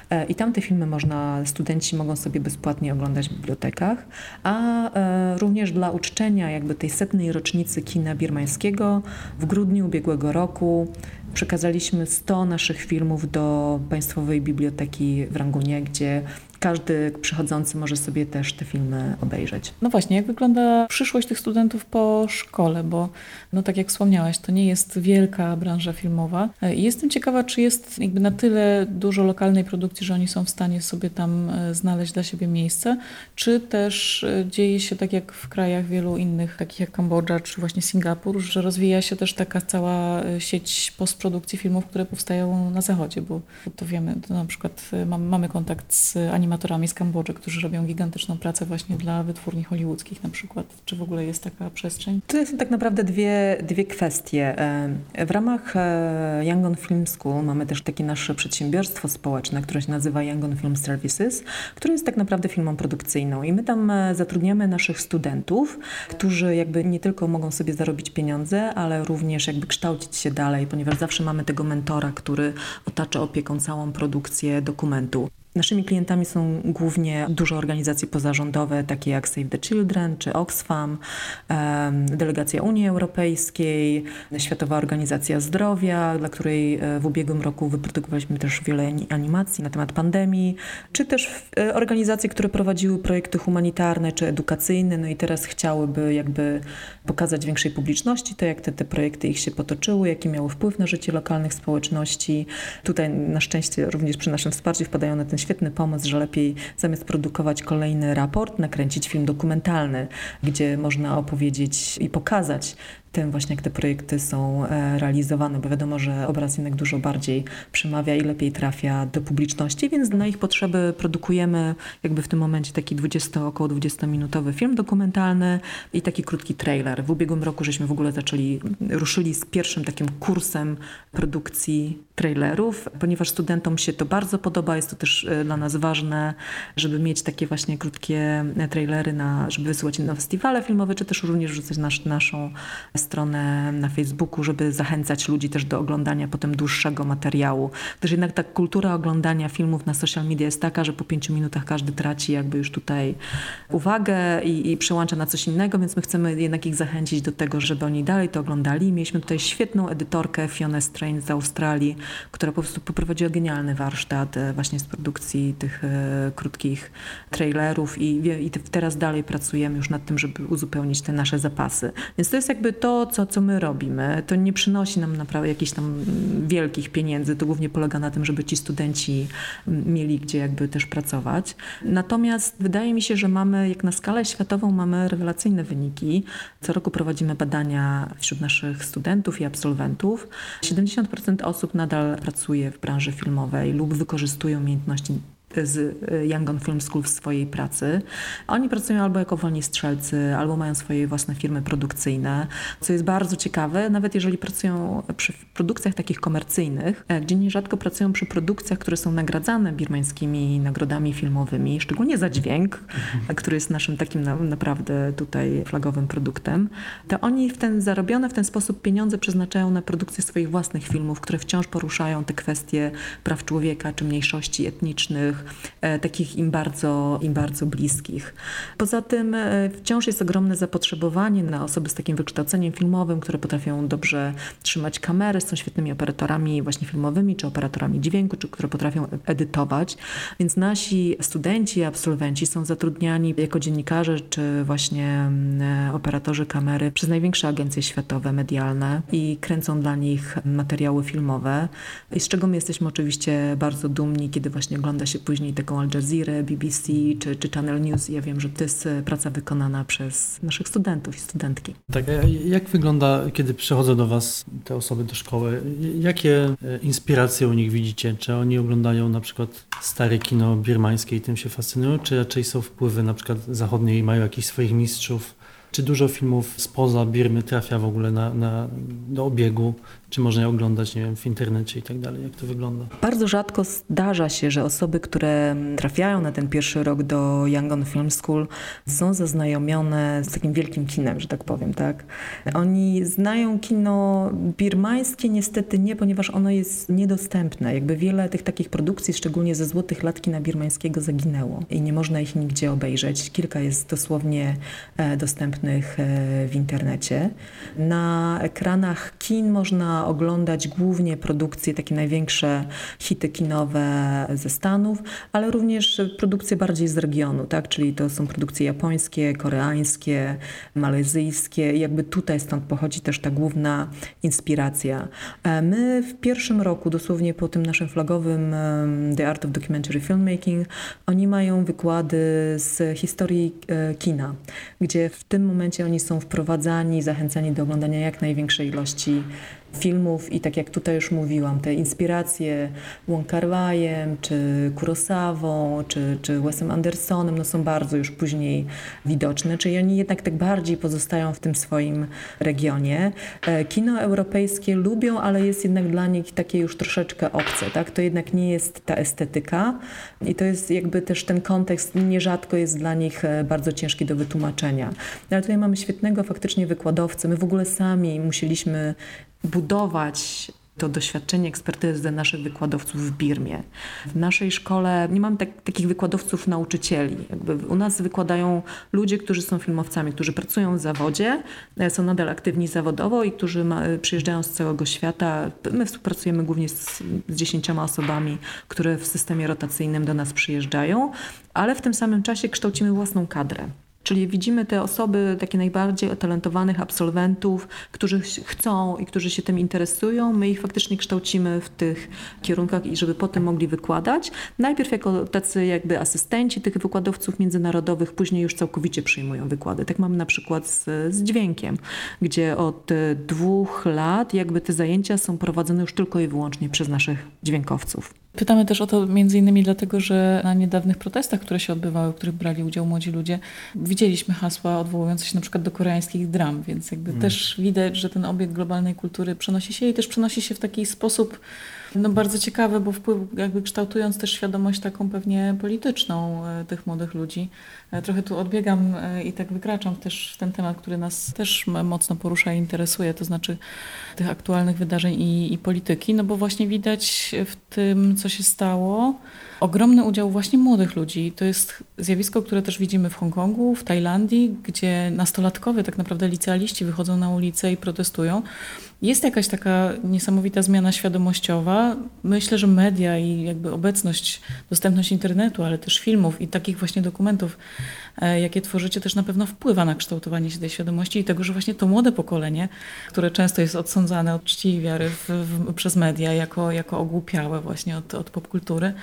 E, I tam te filmy można, studenci mogą sobie bezpłatnie oglądać w bibliotekach, a e, również dla uczczenia jakby tej setnej rocznicy kina birmańskiego w grudniu ubiegłego roku przekazaliśmy 100 naszych filmów do Państwowej Biblioteki w Rangunie, gdzie każdy przychodzący może sobie też te filmy obejrzeć. No właśnie, jak wygląda przyszłość tych studentów po szkole, bo no tak jak wspomniałaś, to nie jest wielka branża filmowa. I jestem ciekawa, czy jest jakby na tyle dużo lokalnej produkcji, że oni są w stanie sobie tam e, znaleźć dla siebie miejsce, czy też e, dzieje się tak jak w krajach wielu innych, takich jak Kambodża czy właśnie Singapur, że rozwija się też taka cała e, sieć postprodukcji filmów, które powstają na zachodzie, bo to wiemy, to na przykład mamy kontakt z animacją animatorami z Kambodży, którzy robią gigantyczną pracę właśnie dla wytwórni hollywoodzkich na przykład. Czy w ogóle jest taka przestrzeń? To są tak naprawdę dwie, dwie kwestie. E, w ramach e, Yangon Film School mamy też takie nasze przedsiębiorstwo społeczne, które się nazywa Yangon Film Services, które jest tak naprawdę firmą produkcyjną i my tam e, zatrudniamy naszych studentów, którzy jakby nie tylko mogą sobie zarobić pieniądze, ale również jakby kształcić się dalej, ponieważ zawsze mamy tego mentora, który otacza opieką całą produkcję dokumentu. Naszymi klientami są głównie duże organizacje pozarządowe, takie jak Save the Children czy Oxfam, delegacja Unii Europejskiej, Światowa Organizacja Zdrowia, dla której e, w ubiegłym roku wyprodukowaliśmy też wiele animacji na temat pandemii, czy też e, organizacje, które prowadziły projekty humanitarne czy edukacyjne, no i teraz chciałyby jakby pokazać większej publiczności to, jak te, te projekty ich się potoczyły, jaki miały wpływ na życie lokalnych społeczności. Tutaj na szczęście również przy naszym wsparciu wpadają na ten świetny pomysł, że lepiej zamiast produkować kolejny raport, nakręcić film dokumentalny, gdzie można opowiedzieć i pokazać tym właśnie, jak te projekty są e, realizowane, bo wiadomo, że obraz jednak dużo bardziej przemawia i lepiej trafia do publiczności, więc na ich potrzeby produkujemy jakby w tym momencie taki 20, około 20-minutowy film dokumentalny i taki krótki trailer. W ubiegłym roku żeśmy w ogóle zaczęli, ruszyli z pierwszym takim kursem produkcji trailerów, ponieważ studentom się to bardzo podoba, jest to też e, dla nas ważne, żeby mieć takie właśnie krótkie e, trailery, na, żeby wysyłać na festiwale filmowe, czy też również wrzucać nasz, naszą stronę na Facebooku, żeby zachęcać ludzi też do oglądania potem dłuższego materiału. Też jednak ta kultura oglądania filmów na social media jest taka, że po pięciu minutach każdy traci jakby już tutaj uwagę i, i przełącza na coś innego, więc my chcemy jednak ich zachęcić do tego, żeby oni dalej to oglądali. Mieliśmy tutaj świetną edytorkę Fiona Strain z Australii, która po prostu poprowadziła genialny warsztat e, właśnie z produkcji tych e, krótkich trailerów i, i teraz dalej pracujemy już nad tym, żeby uzupełnić te nasze zapasy. Więc to jest jakby to, co, co my robimy. To nie przynosi nam naprawdę jakichś tam wielkich pieniędzy. To głównie polega na tym, żeby ci studenci mieli gdzie jakby też pracować. Natomiast wydaje mi się, że mamy, jak na skalę światową, mamy rewelacyjne wyniki. Co roku prowadzimy badania wśród naszych studentów i absolwentów. 70% osób nadal nadal pracuje w branży filmowej lub wykorzystują umiejętności z y, Young on Film School w swojej pracy. Oni pracują albo jako wolni strzelcy, albo mają swoje własne firmy produkcyjne, co jest bardzo ciekawe, nawet jeżeli pracują przy produkcjach takich komercyjnych, e, gdzie nierzadko pracują przy produkcjach, które są nagradzane birmańskimi nagrodami filmowymi, szczególnie za dźwięk, mhm. który jest naszym takim na, naprawdę tutaj flagowym produktem, to oni w ten zarobione w ten sposób pieniądze przeznaczają na produkcję swoich własnych filmów, które wciąż poruszają te kwestie praw człowieka czy mniejszości etnicznych, E, takich im bardzo, im bardzo bliskich. Poza tym e, wciąż jest ogromne zapotrzebowanie na osoby z takim wykształceniem filmowym, które potrafią dobrze trzymać kamery, są świetnymi operatorami właśnie filmowymi, czy operatorami dźwięku, czy które potrafią edytować. Więc nasi studenci, absolwenci są zatrudniani jako dziennikarze, czy właśnie mm, e, operatorzy kamery przez największe agencje światowe, medialne i kręcą dla nich materiały filmowe. I z czego my jesteśmy oczywiście bardzo dumni, kiedy właśnie ogląda się później taką Al Jazeera, BBC czy, czy Channel News. Ja wiem, że to jest e, praca wykonana przez naszych studentów i studentki. Tak, jak wygląda, kiedy przychodzą do Was te osoby do szkoły? Jakie e, inspiracje u nich widzicie? Czy oni oglądają na przykład stare kino birmańskie i tym się fascynują, czy raczej są wpływy na przykład zachodnie i mają jakichś swoich mistrzów? Czy dużo filmów spoza Birmy trafia w ogóle na, na, do obiegu? Czy można je oglądać, nie wiem, w internecie i tak dalej? Jak to wygląda? Bardzo rzadko zdarza się, że osoby, które trafiają na ten pierwszy rok do Yangon Film School są zaznajomione z takim wielkim kinem, że tak powiem, tak? Oni znają kino birmańskie, niestety nie, ponieważ ono jest niedostępne. Jakby wiele tych takich produkcji, szczególnie ze złotych lat kina birmańskiego zaginęło i nie można ich nigdzie obejrzeć. Kilka jest dosłownie e, dostępnych e, w internecie. Na ekranach kin można oglądać głównie produkcje, takie największe hity kinowe ze Stanów, ale również produkcje bardziej z regionu, tak? czyli to są produkcje japońskie, koreańskie, malezyjskie jakby tutaj stąd pochodzi też ta główna inspiracja. E, my w pierwszym roku, dosłownie po tym naszym flagowym The Art of Documentary Filmmaking, oni mają wykłady z historii e, kina, gdzie w tym momencie oni są wprowadzani, zachęcani do oglądania jak największej ilości filmów i tak jak tutaj już mówiłam, te inspiracje Wong czy Kurosawą, czy, czy Wesem Andersonem, no są bardzo już później widoczne, czyli oni jednak tak bardziej pozostają w tym swoim regionie. E, kino europejskie lubią, ale jest jednak dla nich takie już troszeczkę obce, tak? To jednak nie jest ta estetyka i to jest jakby też ten kontekst nierzadko jest dla nich e, bardzo ciężki do wytłumaczenia. Ale tutaj mamy świetnego faktycznie wykładowcę. My w ogóle sami musieliśmy budować to doświadczenie, ekspertyzę naszych wykładowców w Birmie. W naszej szkole nie mamy tak, takich wykładowców nauczycieli. Jakby u nas wykładają ludzie, którzy są filmowcami, którzy pracują w zawodzie, e, są nadal aktywni zawodowo i którzy ma, przyjeżdżają z całego świata. My współpracujemy głównie z, z dziesięcioma osobami, które w systemie rotacyjnym do nas przyjeżdżają, ale w tym samym czasie kształcimy własną kadrę. Czyli widzimy te osoby, takie najbardziej utalentowanych absolwentów, którzy chcą i którzy się tym interesują. My ich faktycznie kształcimy w tych kierunkach i żeby potem mogli wykładać. Najpierw jako tacy jakby asystenci tych wykładowców międzynarodowych, później już całkowicie przyjmują wykłady. Tak mamy na przykład z, z dźwiękiem, gdzie od dwóch lat jakby te zajęcia są prowadzone już tylko i wyłącznie przez naszych dźwiękowców. Pytamy też o to między innymi dlatego, że na niedawnych protestach, które się odbywały, w których brali udział młodzi ludzie, widzieliśmy hasła odwołujące się na przykład do koreańskich dram, więc jakby mm. też widać, że ten obiekt globalnej kultury przenosi się i też przenosi się w taki sposób no bardzo ciekawy, bo wpływ, jakby kształtując też świadomość taką pewnie polityczną e, tych młodych ludzi. E, trochę tu odbiegam e, i tak wykraczam też w ten temat, który nas też mocno porusza i interesuje, to znaczy tych aktualnych wydarzeń i, i polityki, no bo właśnie widać w tym, co się stało, ogromny udział właśnie młodych ludzi. To jest zjawisko, które też widzimy w Hongkongu, w Tajlandii, gdzie nastolatkowie, tak naprawdę licealiści wychodzą na ulicę i protestują. Jest jakaś taka niesamowita zmiana świadomościowa. Myślę, że media i jakby obecność, dostępność internetu, ale też filmów i takich właśnie dokumentów, e, jakie tworzycie, też na pewno wpływa na kształtowanie się tej świadomości i tego, że właśnie to młode pokolenie, które często jest odsądzane od czci i wiary w, w, przez media jako, jako ogłupiałe właśnie od, od popkultury,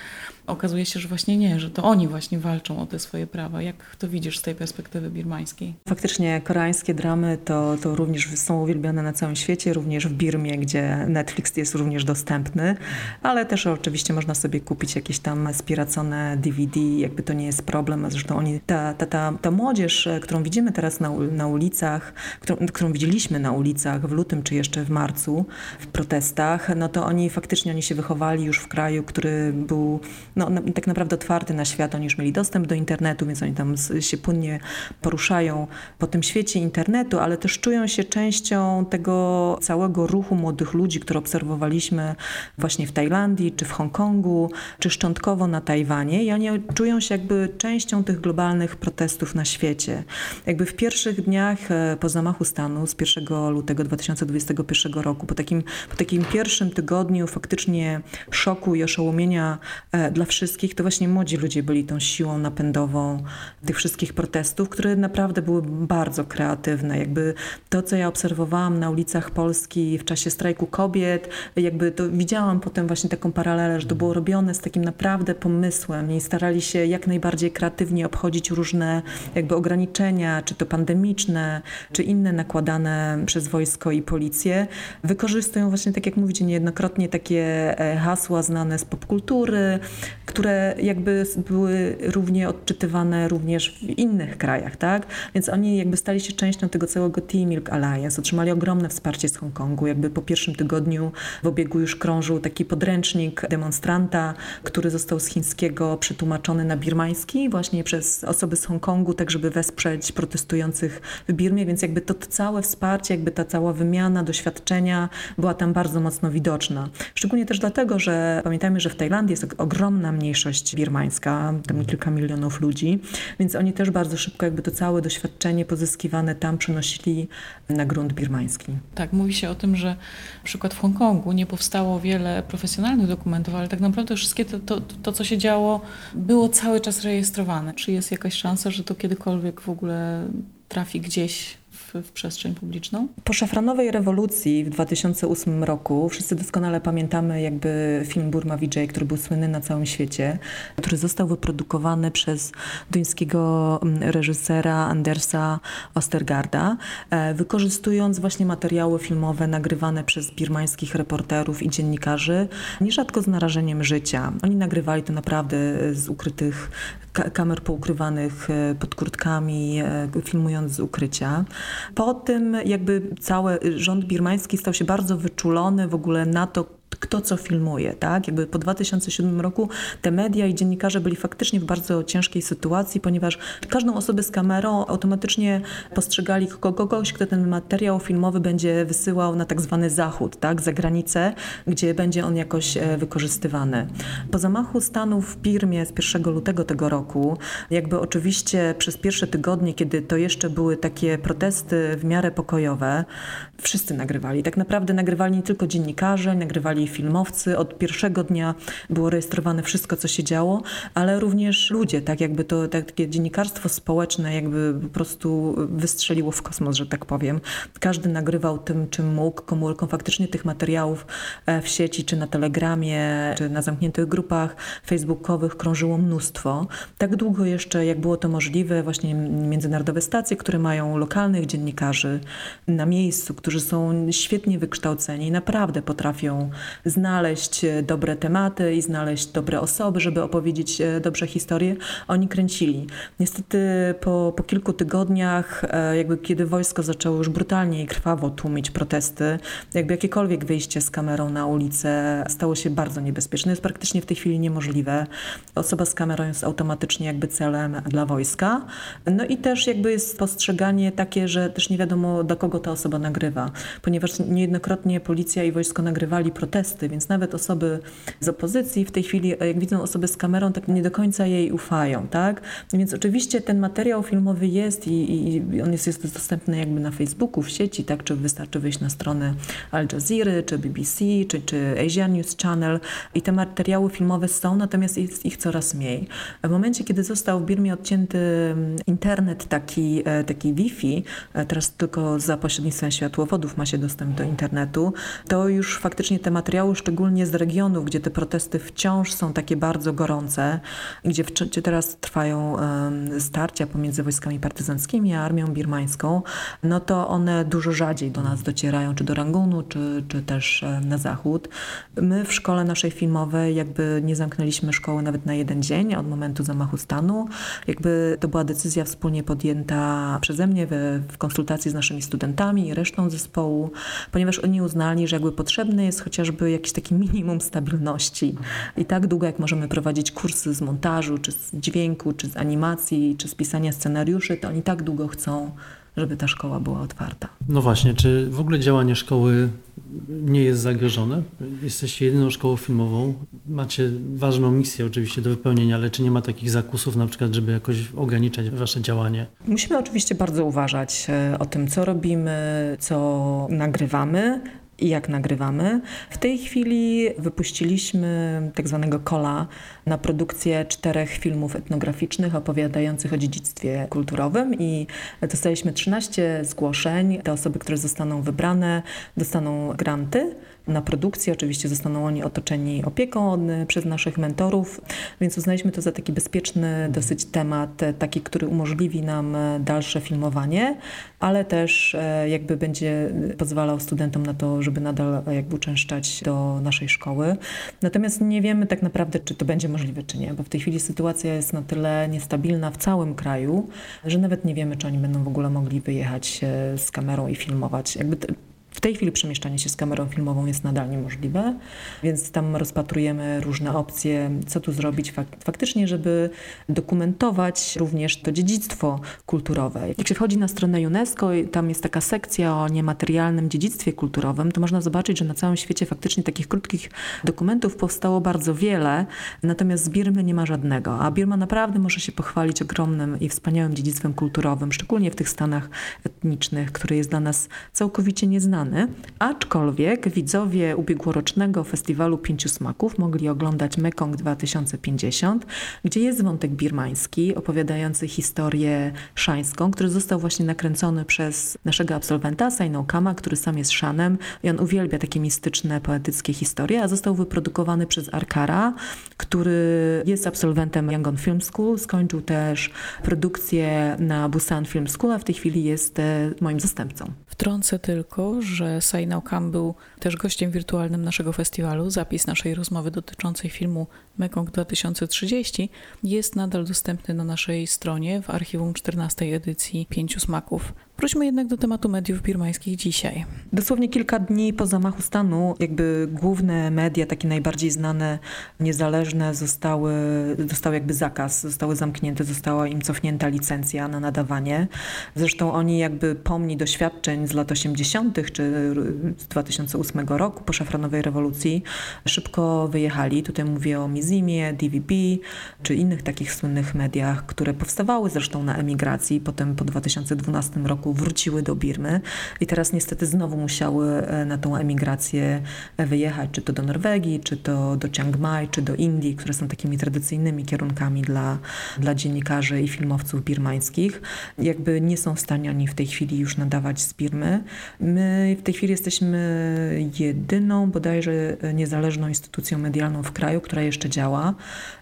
okazuje się, że właśnie nie, że to oni właśnie walczą o te swoje prawa. Jak to widzisz z tej perspektywy birmańskiej? Faktycznie koreańskie dramy to, to również są uwielbiane na całym świecie, również w Birmie, gdzie Netflix jest również dostępny, ale też oczywiście można sobie kupić jakieś tam spiracone DVD, jakby to nie jest problem. Zresztą oni, ta, ta, ta, ta młodzież, którą widzimy teraz na, na ulicach, którą, którą widzieliśmy na ulicach w lutym czy jeszcze w marcu w protestach, no to oni faktycznie oni się wychowali już w kraju, który był no, tak naprawdę otwarty na świat. Oni już mieli dostęp do internetu, więc oni tam się płynnie poruszają po tym świecie internetu, ale też czują się częścią tego całego ruchu młodych ludzi, który obserwowaliśmy właśnie w Tajlandii, czy w Hongkongu, czy szczątkowo na Tajwanie i oni czują się jakby częścią tych globalnych protestów na świecie. Jakby w pierwszych dniach e, po zamachu stanu z 1 lutego 2021 roku, po takim, po takim pierwszym tygodniu faktycznie szoku i oszołomienia e, dla wszystkich, to właśnie młodzi ludzie byli tą siłą napędową tych wszystkich protestów, które naprawdę były bardzo kreatywne. Jakby to, co ja obserwowałam na ulicach Polski w czasie strajku kobiet, jakby to widziałam potem właśnie taką paralelę, że to było robione z takim naprawdę pomysłem i starali się jak najbardziej kreatywnie obchodzić różne jakby ograniczenia, czy to pandemiczne, czy inne nakładane przez wojsko i policję. Wykorzystują właśnie, tak jak mówicie, niejednokrotnie takie e, hasła znane z popkultury, które jakby były równie odczytywane również w innych krajach, tak? Więc oni jakby stali się częścią tego całego Team Milk Alliance, otrzymali ogromne wsparcie z Hongkongu. Jakby po pierwszym tygodniu w obiegu już krążył taki podręcznik demonstranta, który został z chińskiego przetłumaczony na birmański właśnie przez osoby z Hongkongu, tak żeby wesprzeć protestujących w Birmie, więc jakby to całe wsparcie, jakby ta cała wymiana doświadczenia była tam bardzo mocno widoczna. Szczególnie też dlatego, że pamiętajmy, że w Tajlandii jest ogromna mniejszość birmańska, tam kilka milionów ludzi, więc oni też bardzo szybko jakby to całe doświadczenie pozyskiwane tam przenosili na grunt birmański. Tak, mówi się o tym, że na przykład w Hongkongu nie powstało wiele profesjonalnych dokumentów, ale tak naprawdę wszystkie to, to, to co się działo, było cały czas rejestrowane. Czy jest jakaś szansa, że to kiedykolwiek w ogóle trafi gdzieś w, przestrzeń publiczną? Po szafranowej rewolucji w 2008 roku wszyscy doskonale pamiętamy jakby film Burma Vijay, który był słynny na całym świecie, który został wyprodukowany przez duńskiego mm, reżysera Andersa Ostergarda, e, wykorzystując właśnie materiały filmowe nagrywane przez birmańskich reporterów i dziennikarzy, nierzadko z narażeniem życia. Oni nagrywali to naprawdę z ukrytych kamer poukrywanych e, pod kurtkami, e, filmując z ukrycia. Po tym jakby cały rząd birmański stał się bardzo wyczulony w ogóle na to, kto co filmuje, tak? Jakby po 2007 roku te media i dziennikarze byli faktycznie w bardzo ciężkiej sytuacji, ponieważ każdą osobę z kamerą automatycznie postrzegali kogoś, kto ten materiał filmowy będzie wysyłał na tak zwany zachód, tak? Za granicę, gdzie będzie on jakoś e, wykorzystywany. Po zamachu stanu w Birmie z 1 lutego tego roku, jakby oczywiście przez pierwsze tygodnie, kiedy to jeszcze były takie protesty w miarę pokojowe, wszyscy nagrywali. Tak naprawdę nagrywali nie tylko dziennikarze, nagrywali filmowcy. Od pierwszego dnia było rejestrowane wszystko, co się działo, ale również ludzie, tak jakby to tak, takie dziennikarstwo społeczne jakby po prostu wystrzeliło w kosmos, że tak powiem. Każdy nagrywał tym, czym mógł, komórką. Faktycznie tych materiałów e, w sieci, czy na Telegramie, czy na zamkniętych grupach facebookowych krążyło mnóstwo. Tak długo jeszcze, jak było to możliwe, właśnie międzynarodowe stacje, które mają lokalnych dziennikarzy na miejscu, którzy są świetnie wykształceni, naprawdę potrafią znaleźć e, dobre tematy i znaleźć dobre osoby, żeby opowiedzieć e, dobrze historię, oni kręcili. Niestety po, po kilku tygodniach, e, jakby kiedy wojsko zaczęło już brutalnie i krwawo tłumić protesty, jakby jakiekolwiek wyjście z kamerą na ulicę stało się bardzo niebezpieczne. Jest praktycznie w tej chwili niemożliwe. Osoba z kamerą jest automatycznie jakby celem dla wojska. No i też jakby jest postrzeganie takie, że też nie wiadomo do kogo ta osoba nagrywa, ponieważ niejednokrotnie policja i wojsko nagrywali protesty, więc nawet osoby z opozycji w tej chwili, jak widzą osobę z kamerą, tak nie do końca jej ufają, tak? Więc oczywiście ten materiał filmowy jest i, i on jest, jest dostępny jakby na Facebooku, w sieci, tak? Czy wystarczy wyjść na stronę Al Jazeera, czy BBC, czy, czy Asian News Channel i te materiały filmowe są, natomiast jest ich coraz mniej. W momencie, kiedy został w Birmie odcięty mm, internet taki, e, taki Wi-Fi, e, teraz tylko za pośrednictwem światłowodów ma się dostęp do internetu, to już faktycznie te materiały, szczególnie z regionów, gdzie te protesty wciąż są takie bardzo gorące, gdzie, gdzie teraz trwają starcia pomiędzy wojskami partyzanckimi a armią birmańską, no to one dużo rzadziej do nas docierają, czy do Rangunu, czy, czy też na zachód. My w szkole naszej filmowej jakby nie zamknęliśmy szkoły nawet na jeden dzień od momentu zamachu stanu. Jakby to była decyzja wspólnie podjęta przeze mnie we, w konsultacji z naszymi studentami i resztą zespołu, ponieważ oni uznali, że jakby potrzebny jest chociażby jakiś taki minimum stabilności. I tak długo jak możemy prowadzić kursy z montażu, czy z dźwięku, czy z animacji, czy z pisania scenariuszy, to oni tak długo chcą, żeby ta szkoła była otwarta. No właśnie, czy w ogóle działanie szkoły nie jest zagrożone? Jesteście jedyną szkołą filmową, macie ważną misję oczywiście do wypełnienia, ale czy nie ma takich zakusów na przykład, żeby jakoś ograniczać wasze działanie? Musimy oczywiście bardzo uważać e, o tym, co robimy, co nagrywamy, i jak nagrywamy. W tej chwili wypuściliśmy tak zwanego kola na produkcję czterech filmów etnograficznych opowiadających o dziedzictwie kulturowym i dostaliśmy 13 zgłoszeń. Te osoby, które zostaną wybrane, dostaną granty na produkcję. Oczywiście zostaną oni otoczeni opieką przez naszych mentorów, więc uznaliśmy to za taki bezpieczny dosyć temat, taki, który umożliwi nam dalsze filmowanie, ale też jakby będzie pozwalał studentom na to, żeby nadal jakby uczęszczać do naszej szkoły. Natomiast nie wiemy tak naprawdę, czy to będzie możliwe, czy nie, bo w tej chwili sytuacja jest na tyle niestabilna w całym kraju, że nawet nie wiemy, czy oni będą w ogóle mogli wyjechać z kamerą i filmować. Jakby w tej chwili przemieszczanie się z kamerą filmową jest nadal niemożliwe, więc tam rozpatrujemy różne opcje, co tu zrobić faktycznie, żeby dokumentować również to dziedzictwo kulturowe. Jak się wchodzi na stronę UNESCO, tam jest taka sekcja o niematerialnym dziedzictwie kulturowym, to można zobaczyć, że na całym świecie faktycznie takich krótkich dokumentów powstało bardzo wiele, natomiast z Birmy nie ma żadnego. A Birma naprawdę może się pochwalić ogromnym i wspaniałym dziedzictwem kulturowym, szczególnie w tych stanach etnicznych, które jest dla nas całkowicie nieznane znany, aczkolwiek widzowie ubiegłorocznego Festiwalu Pięciu Smaków mogli oglądać Mekong 2050, gdzie jest wątek birmański opowiadający historię szańską, który został właśnie nakręcony przez naszego absolwenta Saino Kama, który sam jest szanem i on uwielbia takie mistyczne, poetyckie historie, a został wyprodukowany przez Arkara, który jest absolwentem Yangon Film School, skończył też produkcję na Busan Film School, a w tej chwili jest e, moim zastępcą. Wtrącę tylko, że Sainał Kam był też gościem wirtualnym naszego festiwalu. Zapis naszej rozmowy dotyczącej filmu Mekong 2030 jest nadal dostępny na naszej stronie w archiwum 14 edycji Pięciu Smaków. Wróćmy jednak do tematu mediów birmańskich dzisiaj. Dosłownie kilka dni po zamachu stanu, jakby główne media, takie najbardziej znane, niezależne, zostały, dostały jakby zakaz, zostały zamknięte, została im cofnięta licencja na nadawanie. Zresztą oni jakby pomni doświadczeń z lat 80. czy z 2008 roku po szafranowej rewolucji szybko wyjechali. Tutaj mówię o Mizimie, DVB czy innych takich słynnych mediach, które powstawały zresztą na emigracji, potem po 2012 roku wróciły do Birmy i teraz niestety znowu musiały e, na tą emigrację e, wyjechać, czy to do Norwegii, czy to do Chiang Mai, czy do Indii, które są takimi tradycyjnymi kierunkami dla, dla dziennikarzy i filmowców birmańskich. Jakby nie są w stanie oni w tej chwili już nadawać z Birmy. My w tej chwili jesteśmy jedyną bodajże niezależną instytucją medialną w kraju, która jeszcze działa.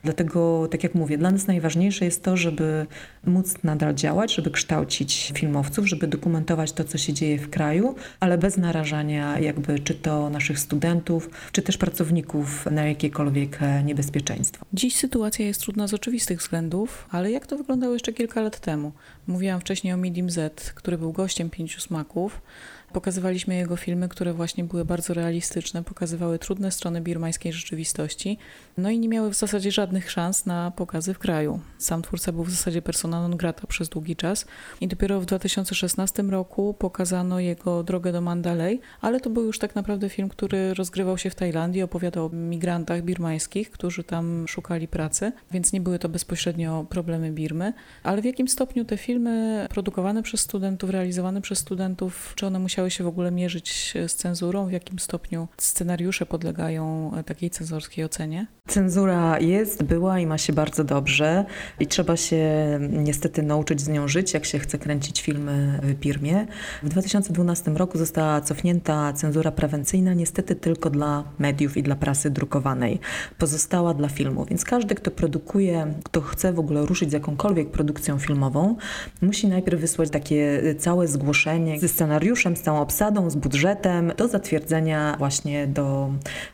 Dlatego, tak jak mówię, dla nas najważniejsze jest to, żeby móc nadal działać, żeby kształcić filmowców, żeby dokumentować to, co się dzieje w kraju, ale bez narażania jakby czy to naszych studentów, czy też pracowników na jakiekolwiek niebezpieczeństwo. Dziś sytuacja jest trudna z oczywistych względów, ale jak to wyglądało jeszcze kilka lat temu? Mówiłam wcześniej o Midim Z, który był gościem Pięciu Smaków. Pokazywaliśmy jego filmy, które właśnie były bardzo realistyczne, pokazywały trudne strony birmańskiej rzeczywistości, no i nie miały w zasadzie żadnych szans na pokazy w kraju. Sam twórca był w zasadzie persona non grata przez długi czas i dopiero w 2016 roku pokazano jego drogę do Mandalay, ale to był już tak naprawdę film, który rozgrywał się w Tajlandii, opowiadał o migrantach birmańskich, którzy tam szukali pracy, więc nie były to bezpośrednio problemy Birmy, ale w jakim stopniu te filmy produkowane przez studentów, realizowane przez studentów, czy one musiały musiały się w ogóle mierzyć z cenzurą? W jakim stopniu scenariusze podlegają takiej cenzorskiej ocenie? Cenzura jest, była i ma się bardzo dobrze i trzeba się niestety nauczyć z nią żyć, jak się chce kręcić filmy w Birmie. W 2012 roku została cofnięta cenzura prewencyjna, niestety tylko dla mediów i dla prasy drukowanej. Pozostała dla filmu, więc każdy, kto produkuje, kto chce w ogóle ruszyć z jakąkolwiek produkcją filmową, musi najpierw wysłać takie całe zgłoszenie ze scenariuszem, całą obsadą, z budżetem do zatwierdzenia właśnie do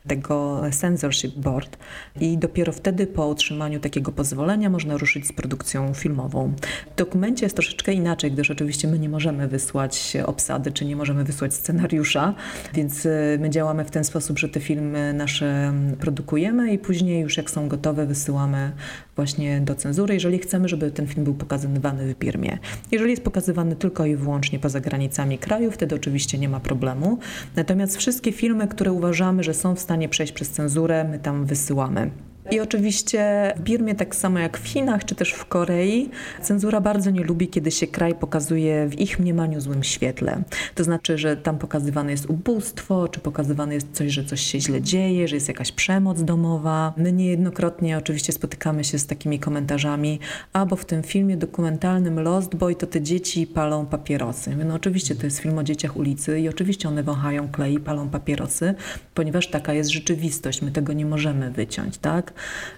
tego censorship board i dopiero wtedy po otrzymaniu takiego pozwolenia można ruszyć z produkcją filmową. W dokumencie jest troszeczkę inaczej, gdyż oczywiście my nie możemy wysłać obsady, czy nie możemy wysłać scenariusza, więc y, my działamy w ten sposób, że te filmy nasze produkujemy i później już jak są gotowe wysyłamy właśnie do cenzury, jeżeli chcemy, żeby ten film był pokazywany w Birmie. Jeżeli jest pokazywany tylko i wyłącznie poza granicami kraju, wtedy oczywiście nie ma problemu. Natomiast wszystkie filmy, które uważamy, że są w stanie przejść przez cenzurę, my tam wysyłamy. I oczywiście w Birmie, tak samo jak w Chinach czy też w Korei, cenzura bardzo nie lubi, kiedy się kraj pokazuje w ich mniemaniu złym świetle. To znaczy, że tam pokazywane jest ubóstwo, czy pokazywane jest coś, że coś się źle dzieje, że jest jakaś przemoc domowa. My niejednokrotnie oczywiście spotykamy się z takimi komentarzami, a bo w tym filmie dokumentalnym Lost Boy to te dzieci palą papierosy. No oczywiście to jest film o dzieciach ulicy i oczywiście one wąchają klej i palą papierosy, ponieważ taka jest rzeczywistość. My tego nie możemy wyciąć, tak?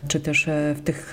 Czy też e, w tych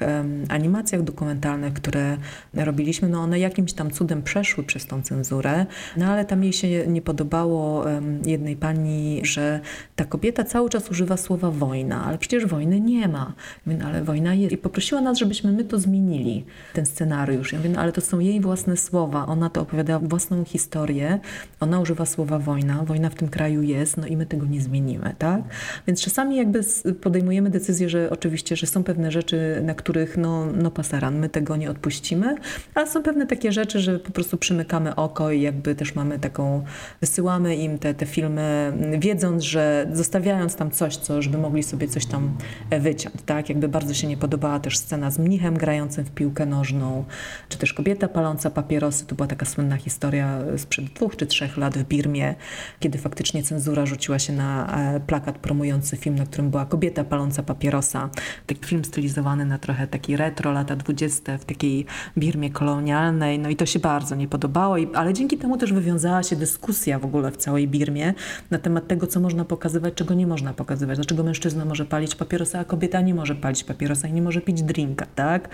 animacjach dokumentalnych, które robiliśmy, no one jakimś tam cudem przeszły przez tą cenzurę, no ale tam jej się nie podobało jednej pani, że ta kobieta cały czas używa słowa wojna, ale przecież wojny nie ma. Mówię, no, ale wojna jest. I poprosiła nas, żebyśmy my to zmienili, ten scenariusz. Ja mówię, no, ale to są jej własne słowa, ona to opowiada własną historię, ona używa słowa wojna, wojna w tym kraju jest, no i my tego nie zmienimy, tak? Więc czasami jakby podejmujemy decyzję, że oczywiście oczywiście, że są pewne rzeczy, na których no, no pasaran, my tego nie odpuścimy, ale są pewne takie rzeczy, że po prostu przymykamy oko i jakby też mamy taką, wysyłamy im te, te filmy, wiedząc, że zostawiając tam coś, co, żeby mogli sobie coś tam e, wyciąć, tak? Jakby bardzo się nie podobała też scena z mnichem grającym w piłkę nożną, czy też kobieta paląca papierosy, to była taka słynna historia sprzed dwóch czy trzech lat w Birmie, kiedy faktycznie cenzura rzuciła się na e, plakat promujący film, na którym była kobieta paląca papierosa taki film stylizowany na trochę taki retro, lata 20. w takiej Birmie kolonialnej. No i to się bardzo nie podobało, ale dzięki temu też wywiązała się dyskusja w ogóle w całej Birmie na temat tego, co można pokazywać, czego nie można pokazywać. Dlaczego mężczyzna może palić papierosa, a kobieta nie może palić papierosa i nie może pić drinka, tak?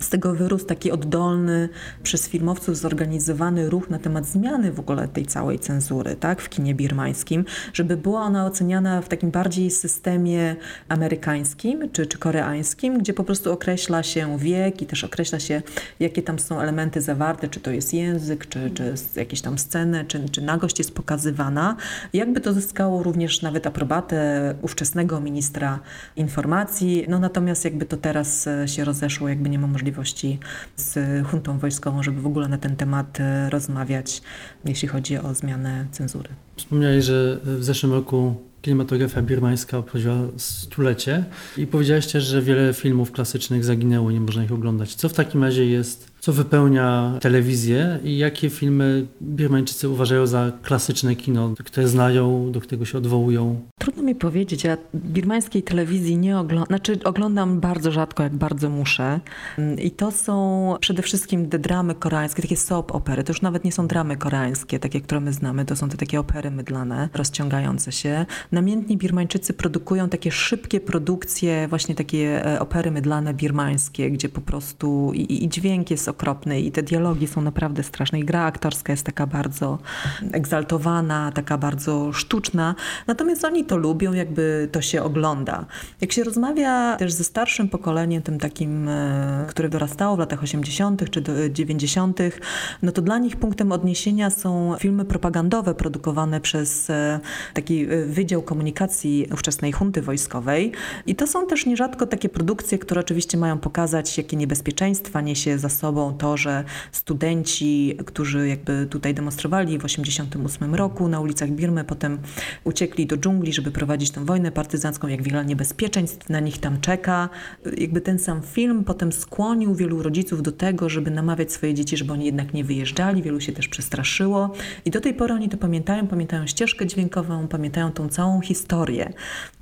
Z tego wyrósł taki oddolny, przez filmowców zorganizowany ruch na temat zmiany w ogóle tej całej cenzury, tak? W kinie birmańskim, żeby była ona oceniana w takim bardziej systemie amerykańskim, czy czy koreańskim, gdzie po prostu określa się wiek i też określa się, jakie tam są elementy zawarte, czy to jest język, czy, czy jakieś tam sceny, czy, czy nagość jest pokazywana. Jakby to zyskało również nawet aprobatę ówczesnego ministra informacji, no natomiast jakby to teraz e, się rozeszło, jakby nie ma możliwości z huntą wojskową, żeby w ogóle na ten temat e, rozmawiać, jeśli chodzi o zmianę cenzury. Wspomniałeś, że w zeszłym roku kinematografia birmańska obchodziła stulecie i powiedziałeś też, że wiele filmów klasycznych zaginęło, nie można ich oglądać. Co w takim razie jest co wypełnia telewizję i jakie filmy Birmańczycy uważają za klasyczne kino, które znają, do którego się odwołują? Trudno mi powiedzieć, ja birmańskiej telewizji nie oglądam, znaczy oglądam bardzo rzadko, jak bardzo muszę. I to są przede wszystkim te dramy koreańskie, takie soap opery. To już nawet nie są dramy koreańskie, takie, które my znamy, to są te takie opery mydlane, rozciągające się. Namiętni Birmańczycy produkują takie szybkie produkcje, właśnie takie e, opery mydlane birmańskie, gdzie po prostu i, i dźwięk jest okropny i te dialogi są naprawdę straszne i gra aktorska jest taka bardzo egzaltowana, taka bardzo sztuczna. Natomiast oni to lubią, jakby to się ogląda. Jak się rozmawia też ze starszym pokoleniem, tym takim, e, które dorastało w latach 80. czy 90., no to dla nich punktem odniesienia są filmy propagandowe produkowane przez e, taki e, Wydział Komunikacji ówczesnej hunty wojskowej. I to są też nierzadko takie produkcje, które oczywiście mają pokazać, jakie niebezpieczeństwa niesie za sobą to, że studenci, którzy jakby tutaj demonstrowali w 1988 roku na ulicach Birmy, potem uciekli do dżungli, żeby prowadzić tę wojnę partyzancką, jak wiele niebezpieczeństw na nich tam czeka. Jakby ten sam film potem skłonił wielu rodziców do tego, żeby namawiać swoje dzieci, żeby oni jednak nie wyjeżdżali. Wielu się też przestraszyło. I do tej pory oni to pamiętają, pamiętają ścieżkę dźwiękową, pamiętają tą całą historię.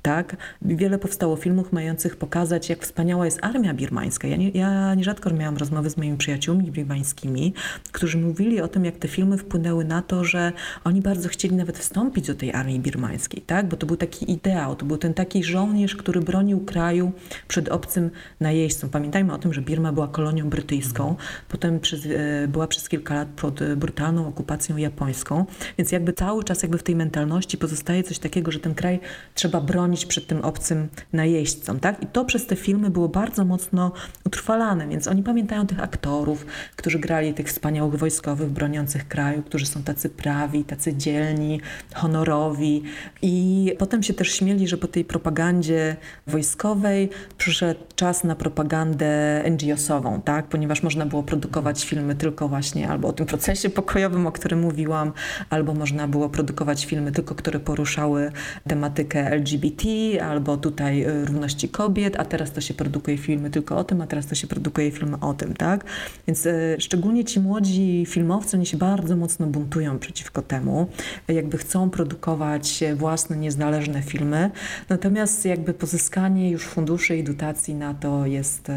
Tak? Wiele powstało filmów mających pokazać, jak wspaniała jest armia birmańska. Ja, nie, ja nierzadko miałam rozmowy z moimi przyjaciółmi birmańskimi, którzy mówili o tym, jak te filmy wpłynęły na to, że oni bardzo chcieli nawet wstąpić do tej armii birmańskiej, tak? bo to był taki ideał, to był ten taki żołnierz, który bronił kraju przed obcym najeźdźcą. Pamiętajmy o tym, że Birma była kolonią brytyjską, potem przez, e, była przez kilka lat pod brutalną okupacją japońską, więc jakby cały czas jakby w tej mentalności pozostaje coś takiego, że ten kraj trzeba bronić przed tym obcym najeźdźcą. Tak? I to przez te filmy było bardzo mocno utrwalane, więc oni pamiętają tych aktorów, którzy grali tych wspaniałych wojskowych broniących kraju, którzy są tacy prawi, tacy dzielni, honorowi. I potem się też śmieli, że po tej propagandzie wojskowej przyszedł czas na propagandę NGO-sową, tak? ponieważ można było produkować filmy tylko właśnie albo o tym procesie pokojowym, o którym mówiłam, albo można było produkować filmy tylko, które poruszały tematykę LGBT, albo tutaj y, równości kobiet, a teraz to się produkuje filmy tylko o tym, a teraz to się produkuje filmy o tym, tak? Więc y, szczególnie ci młodzi filmowcy, oni się bardzo mocno buntują przeciwko temu, jakby chcą produkować własne, niezależne filmy, natomiast jakby pozyskanie już funduszy i dotacji na to jest y,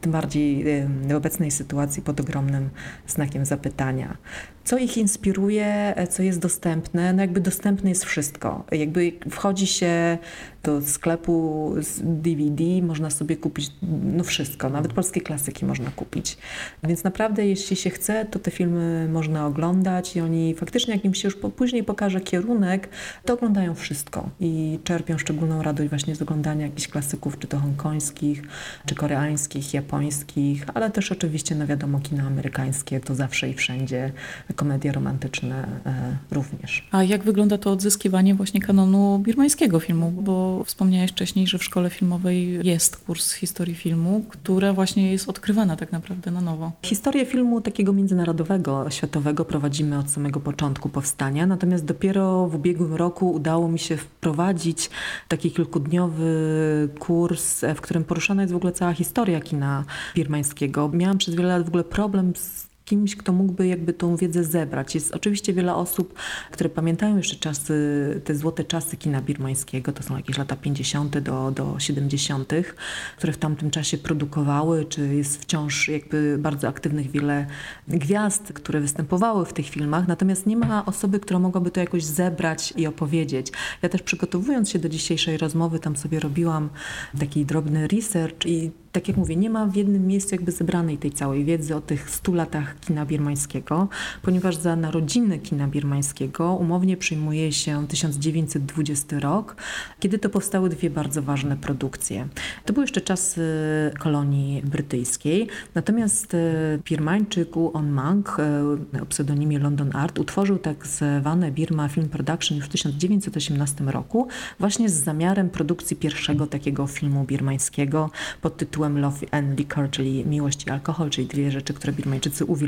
tym bardziej w obecnej sytuacji pod ogromnym znakiem zapytania. Co ich inspiruje, co jest dostępne? No jakby dostępne jest wszystko. Jakby wchodzi się do sklepu z DVD, można sobie kupić no wszystko, nawet polskie klasyki można kupić. Więc naprawdę jeśli się chce, to te filmy można oglądać i oni faktycznie jak im się już później pokaże kierunek, to oglądają wszystko i czerpią szczególną radość właśnie z oglądania jakichś klasyków, czy to hongkońskich, czy koreańskich, japońskich, ale też oczywiście, no wiadomo, kino amerykańskie to zawsze i wszędzie, komedie romantyczne e, również. A jak wygląda to odzyskiwanie właśnie kanonu birmańskiego filmu? Bo wspomniałeś wcześniej, że w szkole filmowej jest kurs historii filmu, która właśnie jest odkrywana tak naprawdę na nowo. Historię filmu takiego międzynarodowego, światowego prowadzimy od samego początku powstania, natomiast dopiero w ubiegłym roku udało mi się wprowadzić taki kilkudniowy kurs, w którym poruszana jest w ogóle cała historia kina birmańskiego. Miałam przez wiele lat w ogóle problem z kimś, kto mógłby jakby tą wiedzę zebrać. Jest oczywiście wiele osób, które pamiętają jeszcze czasy, te złote czasy kina birmańskiego, to są jakieś lata 50. do, do 70., które w tamtym czasie produkowały, czy jest wciąż jakby bardzo aktywnych wiele gwiazd, które występowały w tych filmach, natomiast nie ma osoby, która mogłaby to jakoś zebrać i opowiedzieć. Ja też przygotowując się do dzisiejszej rozmowy, tam sobie robiłam taki drobny research i tak jak mówię, nie ma w jednym miejscu jakby zebranej tej całej wiedzy o tych stu latach kina birmańskiego, ponieważ za narodziny kina birmańskiego umownie przyjmuje się 1920 rok, kiedy to powstały dwie bardzo ważne produkcje. To były jeszcze czasy kolonii brytyjskiej, natomiast Birmańczyk On Mang o pseudonimie London Art utworzył tak zwane Birma Film Production już w 1918 roku, właśnie z zamiarem produkcji pierwszego takiego filmu birmańskiego pod tytułem Love and Liquor, czyli miłość i alkohol, czyli dwie rzeczy, które Birmańczycy uwielbiają.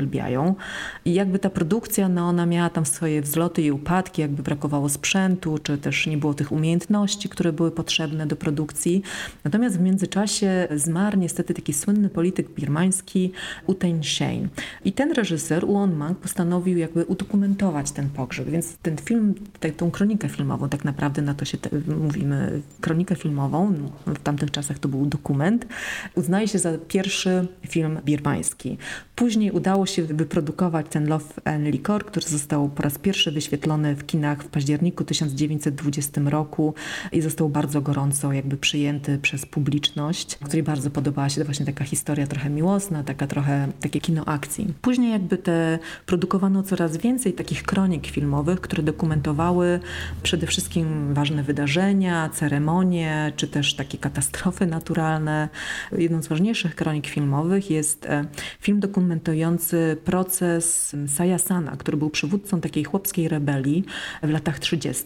I jakby ta produkcja, no ona miała tam swoje wzloty i upadki, jakby brakowało sprzętu, czy też nie było tych umiejętności, które były potrzebne do produkcji. Natomiast w międzyczasie zmarł niestety taki słynny polityk birmański Utain Shein. I ten reżyser, Uon Mang, postanowił jakby udokumentować ten pogrzeb, więc ten film, tę, tą kronikę filmową, tak naprawdę na to się te, mówimy, kronikę filmową, w tamtych czasach to był dokument, uznaje się za pierwszy film birmański. Później udało się wyprodukować ten Love and Liquor, który został po raz pierwszy wyświetlony w kinach w październiku 1920 roku i został bardzo gorąco jakby przyjęty przez publiczność, której bardzo podobała się właśnie taka historia trochę miłosna, taka trochę takie kino akcji. Później jakby te produkowano coraz więcej takich kronik filmowych, które dokumentowały przede wszystkim ważne wydarzenia, ceremonie, czy też takie katastrofy naturalne. Jedną z ważniejszych kronik filmowych jest e, film dokumentujący proces Sayasana, który był przywódcą takiej chłopskiej rebelii w latach 30.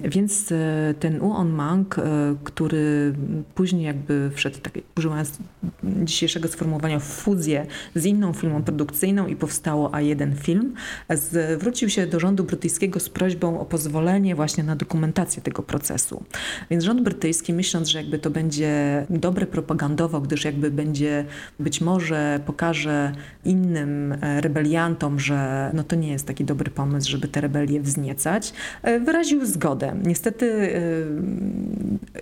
Więc e, ten Uon Mang, e, który później jakby wszedł, tak, używając dzisiejszego sformułowania, w fuzję z inną filmą produkcyjną i powstało A1 Film, zwrócił się do rządu brytyjskiego z prośbą o pozwolenie właśnie na dokumentację tego procesu. Więc rząd brytyjski, myśląc, że jakby to będzie dobre propagandowo, gdyż jakby będzie być może pokaże innym e, rebeliantom, że no to nie jest taki dobry pomysł, żeby te rebelie wzniecać, e, wyraził zgodę. Niestety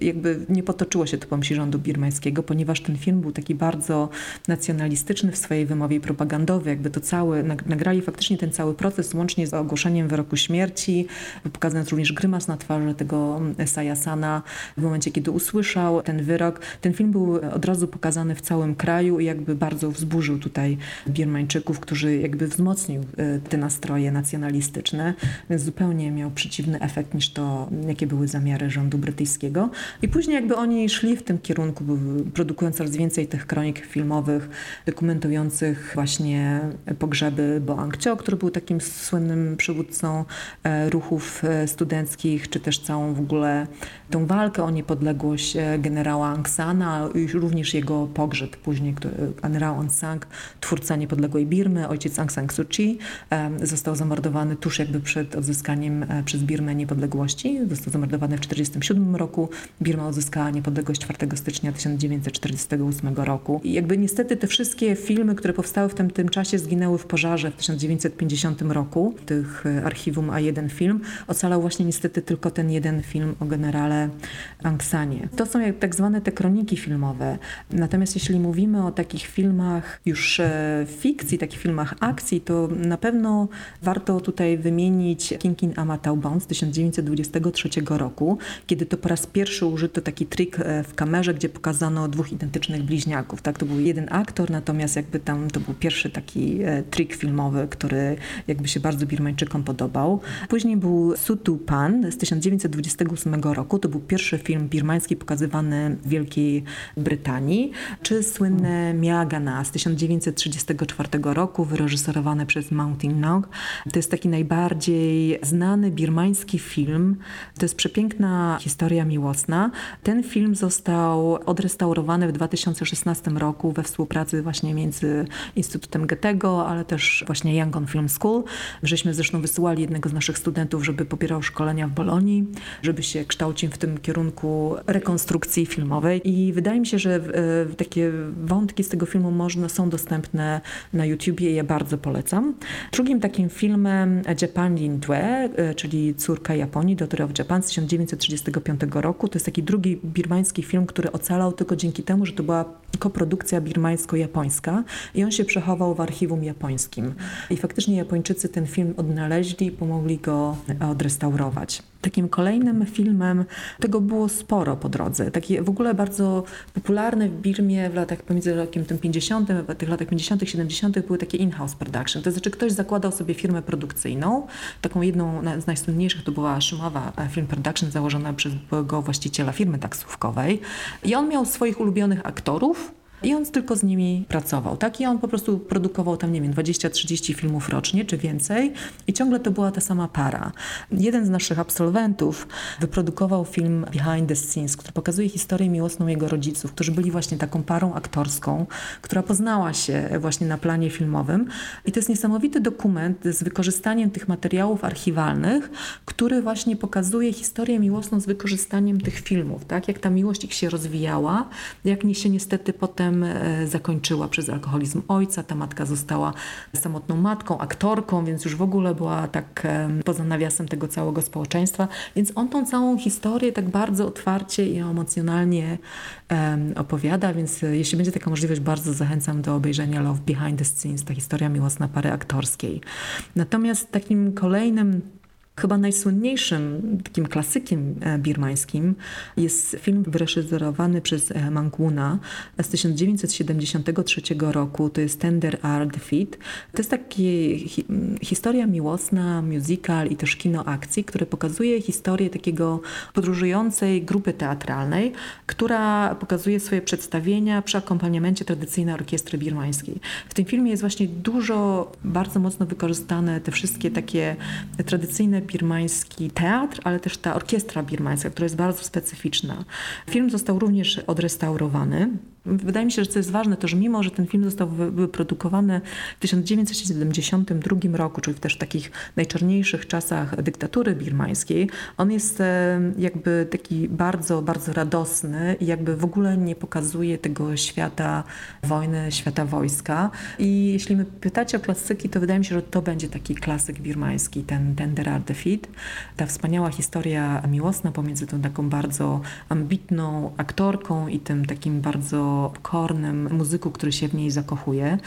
e, jakby nie potoczyło się to po rządu birmańskiego, ponieważ ten film był taki bardzo nacjonalistyczny w swojej wymowie propagandowej, jakby to cały, nagrali faktycznie ten cały proces łącznie z ogłoszeniem wyroku śmierci, pokazując również grymas na twarzy tego Sayasana w momencie, kiedy usłyszał ten wyrok. Ten film był od razu pokazany w całym kraju i jakby bardzo wzburzył tutaj Birmańczyków, którzy jakby wzmocnił e, te nastroje nacjonalistyczne, więc zupełnie miał przeciwny efekt niż to, jakie były zamiary rządu brytyjskiego. I później jakby oni szli w tym kierunku, produkując coraz więcej tych kronik filmowych, dokumentujących właśnie pogrzeby Boang Cio, który był takim słynnym przywódcą e, ruchów e, studenckich, czy też całą w ogóle tą walkę o niepodległość generała Aung Sana, również jego pogrzeb później, generał Aung San, twórca niepodległej Birmy, ojciec Aung San Suu Kyi, został zamordowany tuż jakby przed odzyskaniem e, przez Birmę niepodległości. Został zamordowany w 1947 roku. Birma odzyskała niepodległość 4 stycznia 1948 roku. I jakby niestety te wszystkie filmy, które powstały w tym, tym czasie zginęły w pożarze w 1950 roku. Tych e, archiwum A1 film. Ocalał właśnie niestety tylko ten jeden film o generale Aung Sanie. To są jak tak zwane te kroniki filmowe. Natomiast jeśli mówimy o takich filmach już e, fikcji, takich filmach akcji, to na pewno warto tutaj wymienić Kinkin Amataubon z 1923 roku, kiedy to po raz pierwszy użyto taki trik e, w kamerze, gdzie pokazano dwóch identycznych bliźniaków. Tak, to był jeden aktor, natomiast jakby tam to był pierwszy taki e, trik filmowy, który jakby się bardzo Birmańczykom podobał. Później był Sutu Pan z 1928 roku. To był pierwszy film birmański pokazywany w Wielkiej Brytanii, czy słynne Miagana z 1934 roku, wyreżyserowane przez Mountain Nog. To jest taki najbardziej znany birmański film. To jest przepiękna historia miłosna. Ten film został odrestaurowany w 2016 roku we współpracy właśnie między Instytutem Goethego, ale też właśnie Yangon Film School. Żeśmy zresztą wysyłali jednego z naszych studentów, żeby popierał szkolenia w Bolonii, żeby się kształcił w tym kierunku rekonstrukcji filmowej i wydaje mi się, że e, takie wątki z tego filmu można, są dostępne na YouTubie ja bardzo polecam. Drugim takim filmem Japan Lindue, e, czyli Córka Japonii, Daughter of Japan z 1935 roku. To jest taki drugi birmański film, który ocalał tylko dzięki temu, że to była koprodukcja birmańsko-japońska i on się przechował w archiwum japońskim. I faktycznie Japończycy ten film odnaleźli i pomogli go odrestaurować. Takim kolejnym filmem, tego było sporo po drodze. Takie w ogóle bardzo popularne w Birmie w latach pomiędzy rokiem tym 50, w tych latach 50., 70. były takie in-house production. To znaczy ktoś zakładał sobie firmę produkcyjną. Taką jedną z najsłynniejszych to była Szymowa Film Production założona przez byłego właściciela firmy taksówkowej. I on miał swoich ulubionych aktorów, i on tylko z nimi pracował, tak? I on po prostu produkował tam, nie wiem, 20-30 filmów rocznie, czy więcej i ciągle to była ta sama para. Jeden z naszych absolwentów wyprodukował film Behind the Scenes, który pokazuje historię miłosną jego rodziców, którzy byli właśnie taką parą aktorską, która poznała się właśnie na planie filmowym i to jest niesamowity dokument z wykorzystaniem tych materiałów archiwalnych, który właśnie pokazuje historię miłosną z wykorzystaniem tych filmów, tak? Jak ta miłość ich się rozwijała, jak nie się niestety potem e, zakończyła przez alkoholizm ojca. Ta matka została samotną matką, aktorką, więc już w ogóle była tak poza nawiasem tego całego społeczeństwa. Więc on tą całą historię tak bardzo otwarcie i emocjonalnie opowiada, więc e, jeśli będzie taka możliwość, bardzo zachęcam do obejrzenia Love Behind the Scenes, ta historia miłosna pary aktorskiej. Natomiast takim kolejnym Chyba najsłynniejszym takim klasykiem e, birmańskim jest film wyreżyserowany przez e, Manguna z 1973 roku. To jest Tender Art Defeat. To jest taka hi historia miłosna, musical i też kino akcji, które pokazuje historię takiego podróżującej grupy teatralnej, która pokazuje swoje przedstawienia przy akompaniamencie tradycyjnej orkiestry birmańskiej. W tym filmie jest właśnie dużo, bardzo mocno wykorzystane te wszystkie takie tradycyjne birmański teatr, ale też ta orkiestra birmańska, która jest bardzo specyficzna. Film został również odrestaurowany. Wydaje mi się, że co jest ważne, to że mimo, że ten film został wyprodukowany w 1972 roku, czyli w też takich najczarniejszych czasach dyktatury birmańskiej, on jest e, jakby taki bardzo, bardzo radosny i jakby w ogóle nie pokazuje tego świata wojny, świata wojska. I jeśli my pytacie o klasyki, to wydaje mi się, że to będzie taki klasyk birmański, ten, ten Derard Defeat. Ta wspaniała historia miłosna pomiędzy tą taką bardzo ambitną aktorką i tym takim bardzo kornym muzyku, który się w niej zakochuje.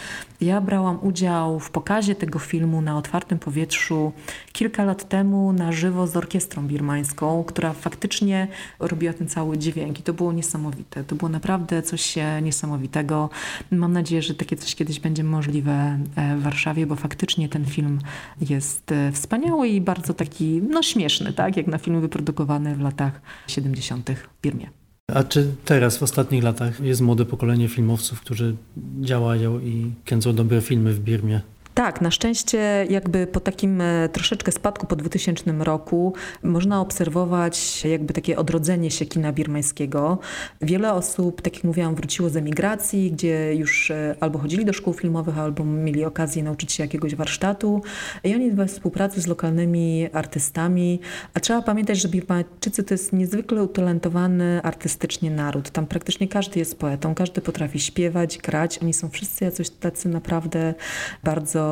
Ja brałam udział w pokazie tego filmu na otwartym powietrzu kilka lat temu na żywo z orkiestrą birmańską, która faktycznie robiła ten cały dźwięk i to było niesamowite. To było naprawdę coś niesamowitego. Mam nadzieję, że takie coś kiedyś będzie możliwe e, w Warszawie, bo faktycznie ten film jest e, wspaniały i bardzo taki, no śmieszny, tak? Jak na film wyprodukowany w latach 70. w Birmie. A czy teraz, w ostatnich latach, jest młode pokolenie filmowców, którzy działają i kręcą dobre filmy w Birmie? Tak, na szczęście jakby po takim e, troszeczkę spadku po 2000 roku można obserwować jakby takie odrodzenie się kina birmańskiego. Wiele osób, tak jak mówiłam, wróciło z emigracji, gdzie już e, albo chodzili do szkół filmowych, albo mieli okazję nauczyć się jakiegoś warsztatu i oni we współpracy z lokalnymi artystami, a trzeba pamiętać, że Birmańczycy to jest niezwykle utalentowany artystycznie naród. Tam praktycznie każdy jest poetą, każdy potrafi śpiewać, grać. Oni są wszyscy jacyś tacy naprawdę bardzo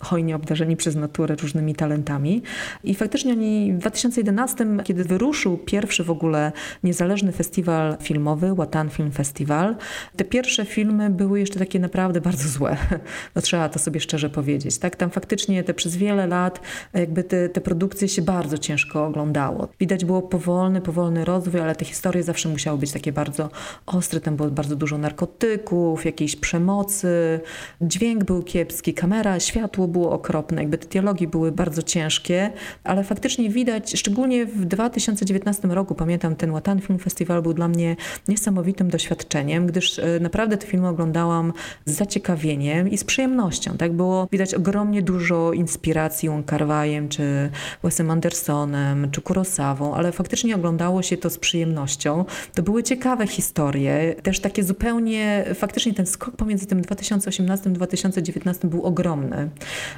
hojnie obdarzeni przez naturę różnymi talentami. I faktycznie oni w 2011, kiedy wyruszył pierwszy w ogóle niezależny festiwal filmowy, Watan Film Festival, te pierwsze filmy były jeszcze takie naprawdę bardzo złe. No trzeba to sobie szczerze powiedzieć. Tak? Tam faktycznie te przez wiele lat jakby te, te produkcje się bardzo ciężko oglądało. Widać było powolny, powolny rozwój, ale te historie zawsze musiały być takie bardzo ostre. Tam było bardzo dużo narkotyków, jakiejś przemocy, dźwięk był kiepski, kamera światło było okropne, jakby te dialogi były bardzo ciężkie, ale faktycznie widać, szczególnie w 2019 roku, pamiętam ten Watan Film Festival był dla mnie niesamowitym doświadczeniem, gdyż e, naprawdę te filmy oglądałam z zaciekawieniem i z przyjemnością. Tak było widać ogromnie dużo inspiracji Wong kar czy Wesem Andersonem, czy Kurosawą, ale faktycznie oglądało się to z przyjemnością. To były ciekawe historie, też takie zupełnie, faktycznie ten skok pomiędzy tym 2018-2019 był ogromny ogromny.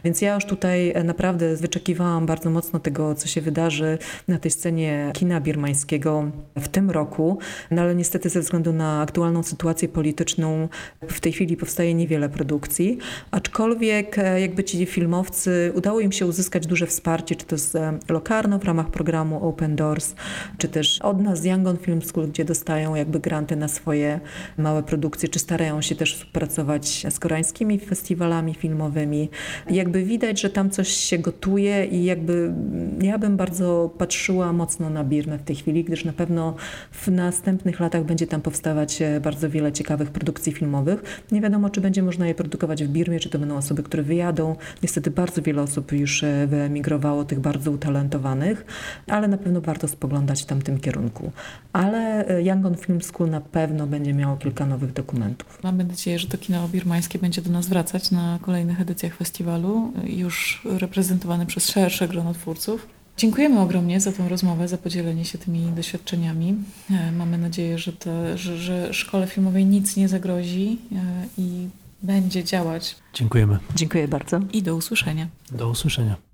Więc ja już tutaj e, naprawdę wyczekiwałam bardzo mocno tego, co się wydarzy na tej scenie kina birmańskiego w tym roku, no ale niestety ze względu na aktualną sytuację polityczną w tej chwili powstaje niewiele produkcji, aczkolwiek e, jakby ci filmowcy udało im się uzyskać duże wsparcie, czy to z e, Locarno w ramach programu Open Doors, czy też od nas z Yangon Film School, gdzie dostają jakby granty na swoje małe produkcje, czy starają się też współpracować z koreańskimi festiwalami filmowymi, Jakby widać, że tam coś się gotuje i jakby ja bym bardzo patrzyła mocno na Birmę w tej chwili, gdyż na pewno w następnych latach będzie tam powstawać e, bardzo wiele ciekawych produkcji filmowych. Nie wiadomo, czy będzie można je produkować w Birmie, czy to będą osoby, które wyjadą. Niestety bardzo wiele osób już e, wyemigrowało, tych bardzo utalentowanych, ale na pewno warto spoglądać w tamtym kierunku. Ale e, Yangon Film School na pewno będzie miało kilka nowych dokumentów. Mamy nadzieję, że to kino birmańskie będzie do nas wracać na kolejnych edycjach festiwalu, już reprezentowane przez szersze grono twórców. Dziękujemy ogromnie za tą rozmowę, za podzielenie się tymi doświadczeniami. E, mamy nadzieję, że, te, że, że szkole filmowej nic nie zagrozi e, i będzie działać. Dziękujemy. Dziękuję bardzo. I do usłyszenia. Do usłyszenia.